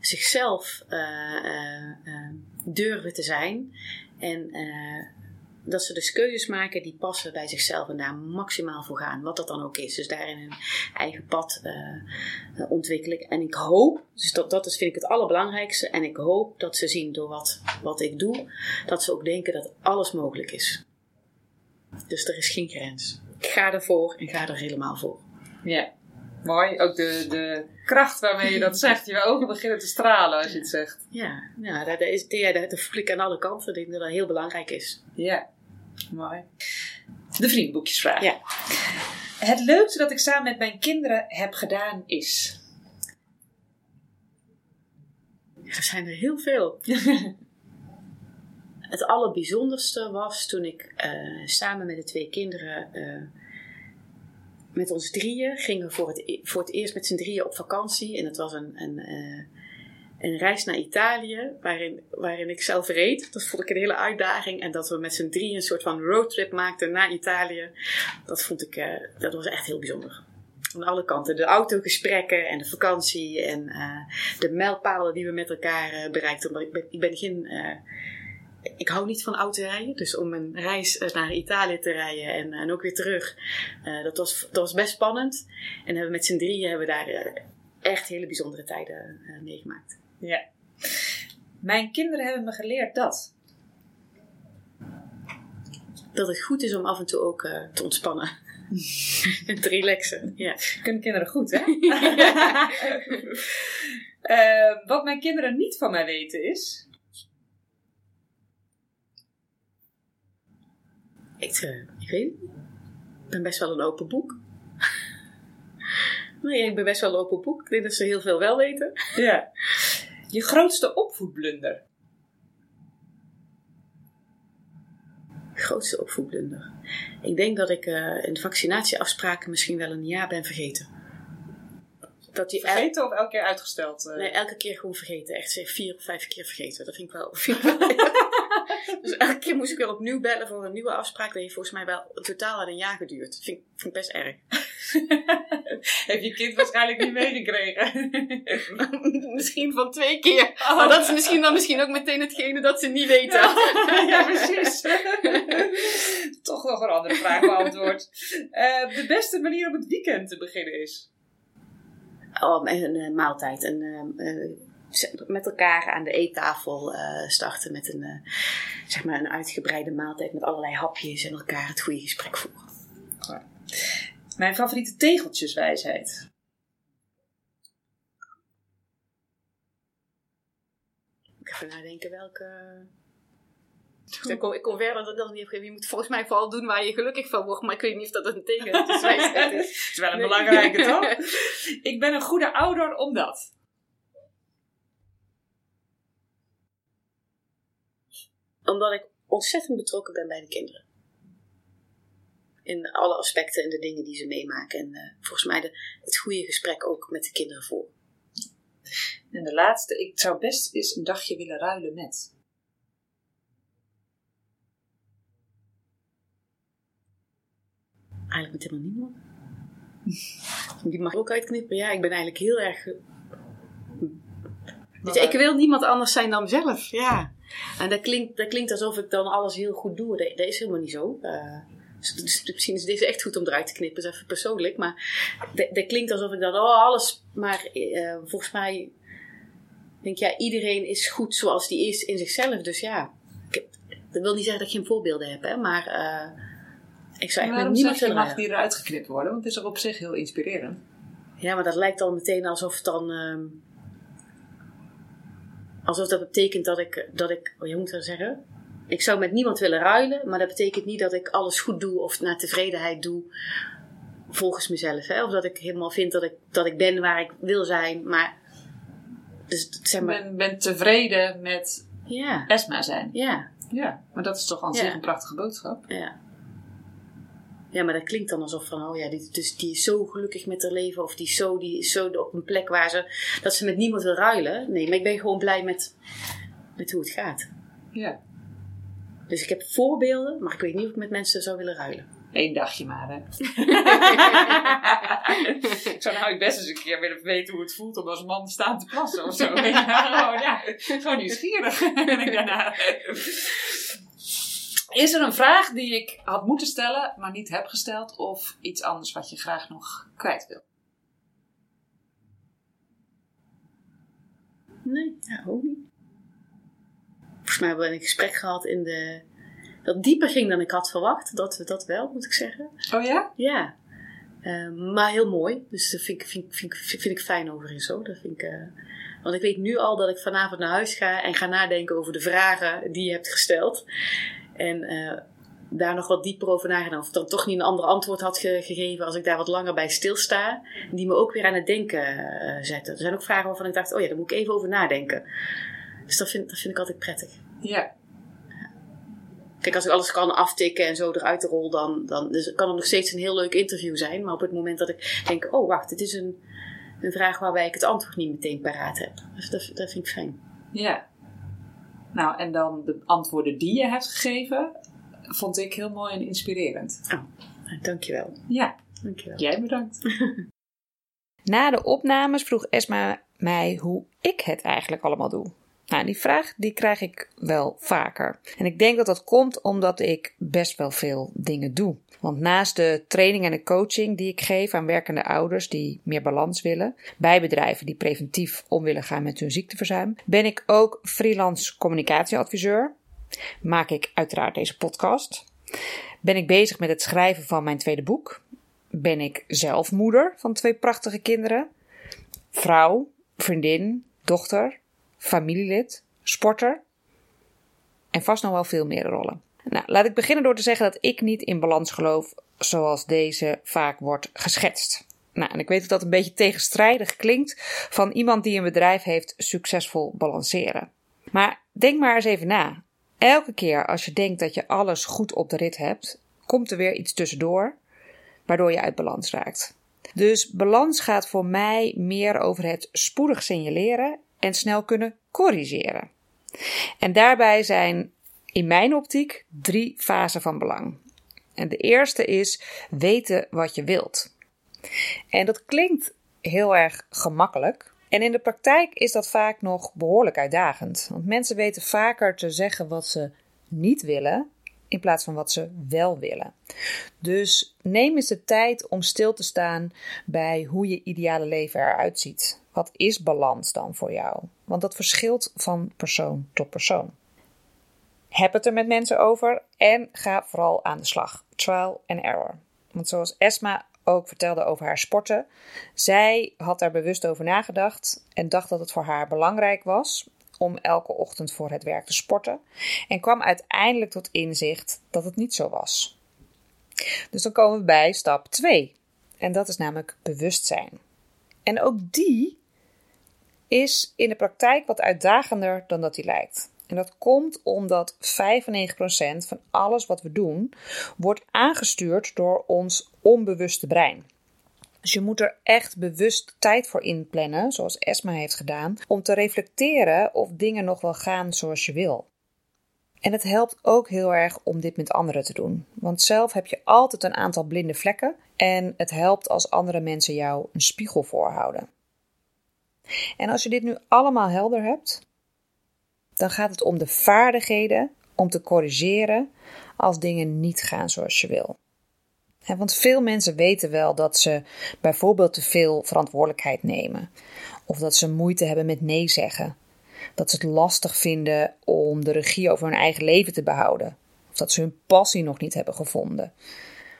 zichzelf uh, uh, uh, durven te zijn. En dat ze dus keuzes maken die passen bij zichzelf en daar maximaal voor gaan, wat dat dan ook is. Dus daarin hun eigen pad ontwikkelen. En ik hoop, dus dat, dat is, vind ik het allerbelangrijkste, en ik hoop dat ze zien door wat, wat ik doe, dat ze ook denken dat alles mogelijk is. Dus er is geen grens. Ik ga ervoor en ga er helemaal voor. Ja, mooi. Ook de, de kracht waarmee je dat zegt. Je ogen beginnen te stralen als je het zegt. Ja, ja dat, is, dat voel ik aan alle kanten. Dat dat heel belangrijk is. Ja, mooi. De vriendboekjesvraag. Ja. Het leukste dat ik samen met mijn kinderen heb gedaan is? Er zijn er heel veel. (laughs) het allerbijzonderste was toen ik uh, samen met de twee kinderen... Uh, met ons drieën gingen we voor het, voor het eerst met z'n drieën op vakantie. En het was een, een, uh, een reis naar Italië, waarin, waarin ik zelf reed. Dat vond ik een hele uitdaging. En dat we met z'n drieën een soort van roadtrip maakten naar Italië. Dat vond ik, uh, dat was echt heel bijzonder. Aan alle kanten. De autogesprekken en de vakantie en uh, de mijlpalen die we met elkaar bereikten. Ik ben, ik ben geen ik hou niet van autorijden. Dus om een reis naar Italië te rijden en, en ook weer terug. Uh, dat, was, dat was best spannend. En hebben met z'n drieën hebben we daar uh, echt hele bijzondere tijden uh, meegemaakt. Ja. Mijn kinderen hebben me geleerd dat. Dat het goed is om af en toe ook te ontspannen. en (laughs) te relaxen. Ja. Kunnen kinderen goed, hè? (laughs) (laughs) wat mijn kinderen niet van mij weten is Ik, uh, ik weet het niet. Ik ben best wel een open boek. (laughs) nee, ik ben best wel een open boek. Ik denk dat ze heel veel wel weten. Ja. (laughs) Je grootste opvoedblunder? Grootste opvoedblunder? Ik denk dat ik uh, in de vaccinatieafspraken misschien wel een jaar ben vergeten. Dat die vergeten of elke keer uitgesteld? Nee, elke keer gewoon vergeten. Echt vier of vijf keer vergeten. Dat vind ik wel. (laughs) (laughs) dus elke keer moest ik weer opnieuw bellen voor een nieuwe afspraak. Dat heeft volgens mij wel totaal al een jaar geduurd. Dat vind, vind ik best erg. (laughs) Heb je kind waarschijnlijk niet meegekregen? misschien van twee keer. Oh. Maar dat is misschien dan misschien ook meteen hetgene dat ze niet weten. ja, precies. Toch nog een andere vraag beantwoord. Uh, de beste manier om het weekend te beginnen is? Oh, een, een maaltijd. Een, uh, met elkaar aan de eettafel starten met een, zeg maar een uitgebreide maaltijd met allerlei hapjes en elkaar het goede gesprek voeren. Mijn favoriete tegeltjeswijsheid. Ik even nadenken welke. Ik kom, ik kom verder dan dat niet Je moet volgens mij vooral doen waar je gelukkig van wordt. Maar ik weet niet of dat een tegeltjeswijsheid (laughs) is. Het is wel een belangrijke, toch? (laughs) ik ben een goede ouder omdat. Omdat ik ontzettend betrokken ben bij de kinderen. In alle aspecten en de dingen die ze meemaken. En uh, volgens mij de, het goede gesprek ook met de kinderen voor. En de laatste, ik zou best eens een dagje willen ruilen met. Eigenlijk met helemaal niemand. (laughs) Die mag ook uitknippen. Ja, ik ben eigenlijk heel erg. Dus ik wil niemand anders zijn dan mezelf. Ja. En dat klinkt, dat klinkt alsof ik dan alles heel goed doe. Dat, is helemaal niet zo. Uh, misschien is deze echt goed om eruit te knippen, dat is even persoonlijk. Maar dat, dat klinkt alsof ik dan oh, alles. Maar uh, volgens mij denk ja, iedereen is goed zoals die is in zichzelf. Dus ja, ik, dat wil niet zeggen dat ik geen voorbeelden heb, hè, maar uh, ik zou echt met niemand willen. mag die eruit geknipt worden? Want het is er op zich heel inspirerend. Ja, maar dat lijkt dan meteen alsof het dan. Uh, alsof dat betekent dat ik, dat ik, oh, je moet dat zeggen. Ik zou met niemand willen ruilen, maar dat betekent niet dat ik alles goed doe of naar tevredenheid doe volgens mezelf. Hè? Of dat ik helemaal vind dat ik, dat ik ben waar ik wil zijn, maar. Dus, zeg maar ben, ben tevreden met ja. Esma zijn. Ja. Ja, maar dat is toch aan zich een prachtige boodschap. Ja. Ja, maar dat klinkt dan alsof van, oh ja, die, dus die is zo gelukkig met haar leven. Of die is, zo, die is zo op een plek waar ze, dat ze met niemand wil ruilen. Nee, maar ik ben gewoon blij met, met hoe het gaat. Ja. Dus ik heb voorbeelden, maar ik weet niet of ik met mensen zou willen ruilen. Eén dagje maar, hè. (laughs) ik zou nou best eens een keer willen weten hoe het voelt om als man staan te plassen of zo. (laughs) gewoon, ja, gewoon nieuwsgierig (laughs) ben ik daarna. Is er een vraag die ik had moeten stellen, maar niet heb gesteld? Of iets anders wat je graag nog kwijt wil? Nee, ja, ook niet. Volgens mij hebben we een gesprek gehad in de... Dat dieper ging dan ik had verwacht. Dat, dat wel, moet ik zeggen. Oh ja? Ja. Uh, maar heel mooi. Dus dat vind ik, vind, vind, vind ik fijn overigens zo. Dat vind ik... Uh, want ik weet nu al dat ik vanavond naar huis ga en ga nadenken over de vragen die je hebt gesteld. En uh, daar nog wat dieper over nagedacht. Of ik dan toch niet een ander antwoord had gegeven als ik daar wat langer bij stilsta. Die me ook weer aan het denken uh, zetten. Er zijn ook vragen waarvan ik dacht, oh ja, daar moet ik even over nadenken. Dus dat vind, dat vind ik altijd prettig. Ja. Kijk, als ik alles kan aftikken en zo eruit rol, dan, dan dus kan het nog steeds een heel leuk interview zijn. Maar op het moment dat ik denk, oh wacht, dit is een, een vraag waarbij ik het antwoord niet meteen paraat heb. Dus dat, dat vind ik fijn. Ja. Nou, en dan de antwoorden die je hebt gegeven, vond ik heel mooi en inspirerend. Oh, dankjewel. Ja, dankjewel. Jij bedankt. (laughs) Na de opnames vroeg Esma mij hoe ik het eigenlijk allemaal doe. Nou, die vraag die krijg ik wel vaker. En ik denk dat dat komt omdat ik best wel veel dingen doe. Want naast de training en de coaching die ik geef aan werkende ouders die meer balans willen, bij bedrijven die preventief om willen gaan met hun ziekteverzuim, ben ik ook freelance communicatieadviseur. Maak ik uiteraard deze podcast. Ben ik bezig met het schrijven van mijn tweede boek. Ben ik zelf moeder van twee prachtige kinderen. Vrouw, vriendin, dochter, familielid, sporter en vast nog wel veel meer rollen. Nou, laat ik beginnen door te zeggen dat ik niet in balans geloof zoals deze vaak wordt geschetst. Nou, en ik weet dat dat een beetje tegenstrijdig klinkt van iemand die een bedrijf heeft succesvol balanceren. Maar denk maar eens even na. Elke keer als je denkt dat je alles goed op de rit hebt, komt er weer iets tussendoor, waardoor je uit balans raakt. Dus balans gaat voor mij meer over het spoedig signaleren en snel kunnen corrigeren. En daarbij zijn in mijn optiek drie fasen van belang. En de eerste is weten wat je wilt. En dat klinkt heel erg gemakkelijk. En in de praktijk is dat vaak nog behoorlijk uitdagend. Want mensen weten vaker te zeggen wat ze niet willen in plaats van wat ze wel willen. Dus neem eens de tijd om stil te staan bij hoe je ideale leven eruit ziet. Wat is balans dan voor jou? Want dat verschilt van persoon tot persoon. Heb het er met mensen over en ga vooral aan de slag. Trial and error. Want zoals Esma ook vertelde over haar sporten, zij had daar bewust over nagedacht en dacht dat het voor haar belangrijk was om elke ochtend voor het werk te sporten en kwam uiteindelijk tot inzicht dat het niet zo was. Dus dan komen we bij stap 2 en dat is namelijk bewustzijn. En ook die is in de praktijk wat uitdagender dan dat die lijkt. En dat komt omdat 95% van alles wat we doen wordt aangestuurd door ons onbewuste brein. Dus je moet er echt bewust tijd voor inplannen, zoals Esma heeft gedaan, om te reflecteren of dingen nog wel gaan zoals je wil. En het helpt ook heel erg om dit met anderen te doen. Want zelf heb je altijd een aantal blinde vlekken en het helpt als andere mensen jou een spiegel voorhouden. En als je dit nu allemaal helder hebt, dan gaat het om de vaardigheden om te corrigeren als dingen niet gaan zoals je wil. Want veel mensen weten wel dat ze bijvoorbeeld te veel verantwoordelijkheid nemen, of dat ze moeite hebben met nee zeggen, dat ze het lastig vinden om de regie over hun eigen leven te behouden, of dat ze hun passie nog niet hebben gevonden,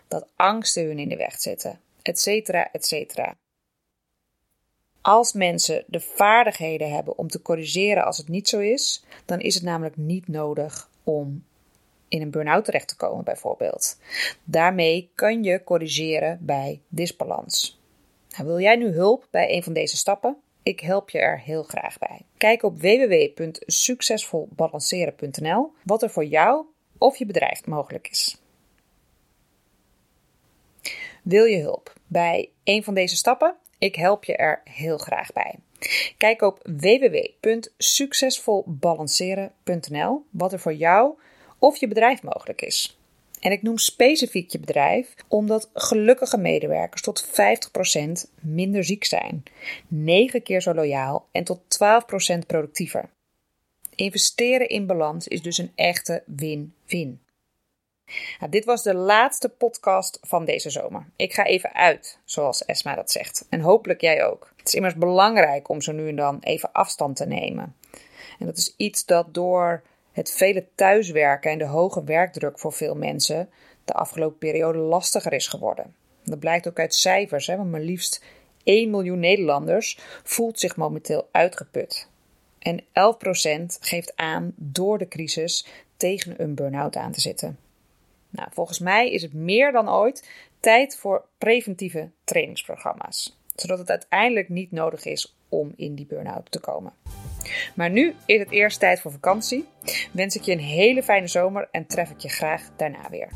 dat angsten hun in de weg zitten, etcetera, etcetera. Als mensen de vaardigheden hebben om te corrigeren als het niet zo is, dan is het namelijk niet nodig om in een burn-out terecht te komen, bijvoorbeeld. Daarmee kan je corrigeren bij disbalans. Nou, wil jij nu hulp bij een van deze stappen? Ik help je er heel graag bij. Kijk op www.succesvolbalanceren.nl wat er voor jou of je bedrijf mogelijk is. Wil je hulp bij een van deze stappen? Ik help je er heel graag bij. Kijk op www.succesvolbalanceren.nl wat er voor jou of je bedrijf mogelijk is. En ik noem specifiek je bedrijf omdat gelukkige medewerkers tot 50% minder ziek zijn, 9 keer zo loyaal en tot 12% productiever. Investeren in balans is dus een echte win-win. Nou, dit was de laatste podcast van deze zomer. Ik ga even uit, zoals Esma dat zegt. En hopelijk jij ook. Het is immers belangrijk om zo nu en dan even afstand te nemen. En dat is iets dat door het vele thuiswerken en de hoge werkdruk voor veel mensen de afgelopen periode lastiger is geworden. Dat blijkt ook uit cijfers, hè, want maar liefst 1 miljoen Nederlanders voelt zich momenteel uitgeput. En 11% geeft aan door de crisis tegen een burn-out aan te zitten. Nou, volgens mij is het meer dan ooit tijd voor preventieve trainingsprogramma's, zodat het uiteindelijk niet nodig is om in die burn-out te komen. Maar nu is het eerst tijd voor vakantie. Wens ik je een hele fijne zomer en tref ik je graag daarna weer.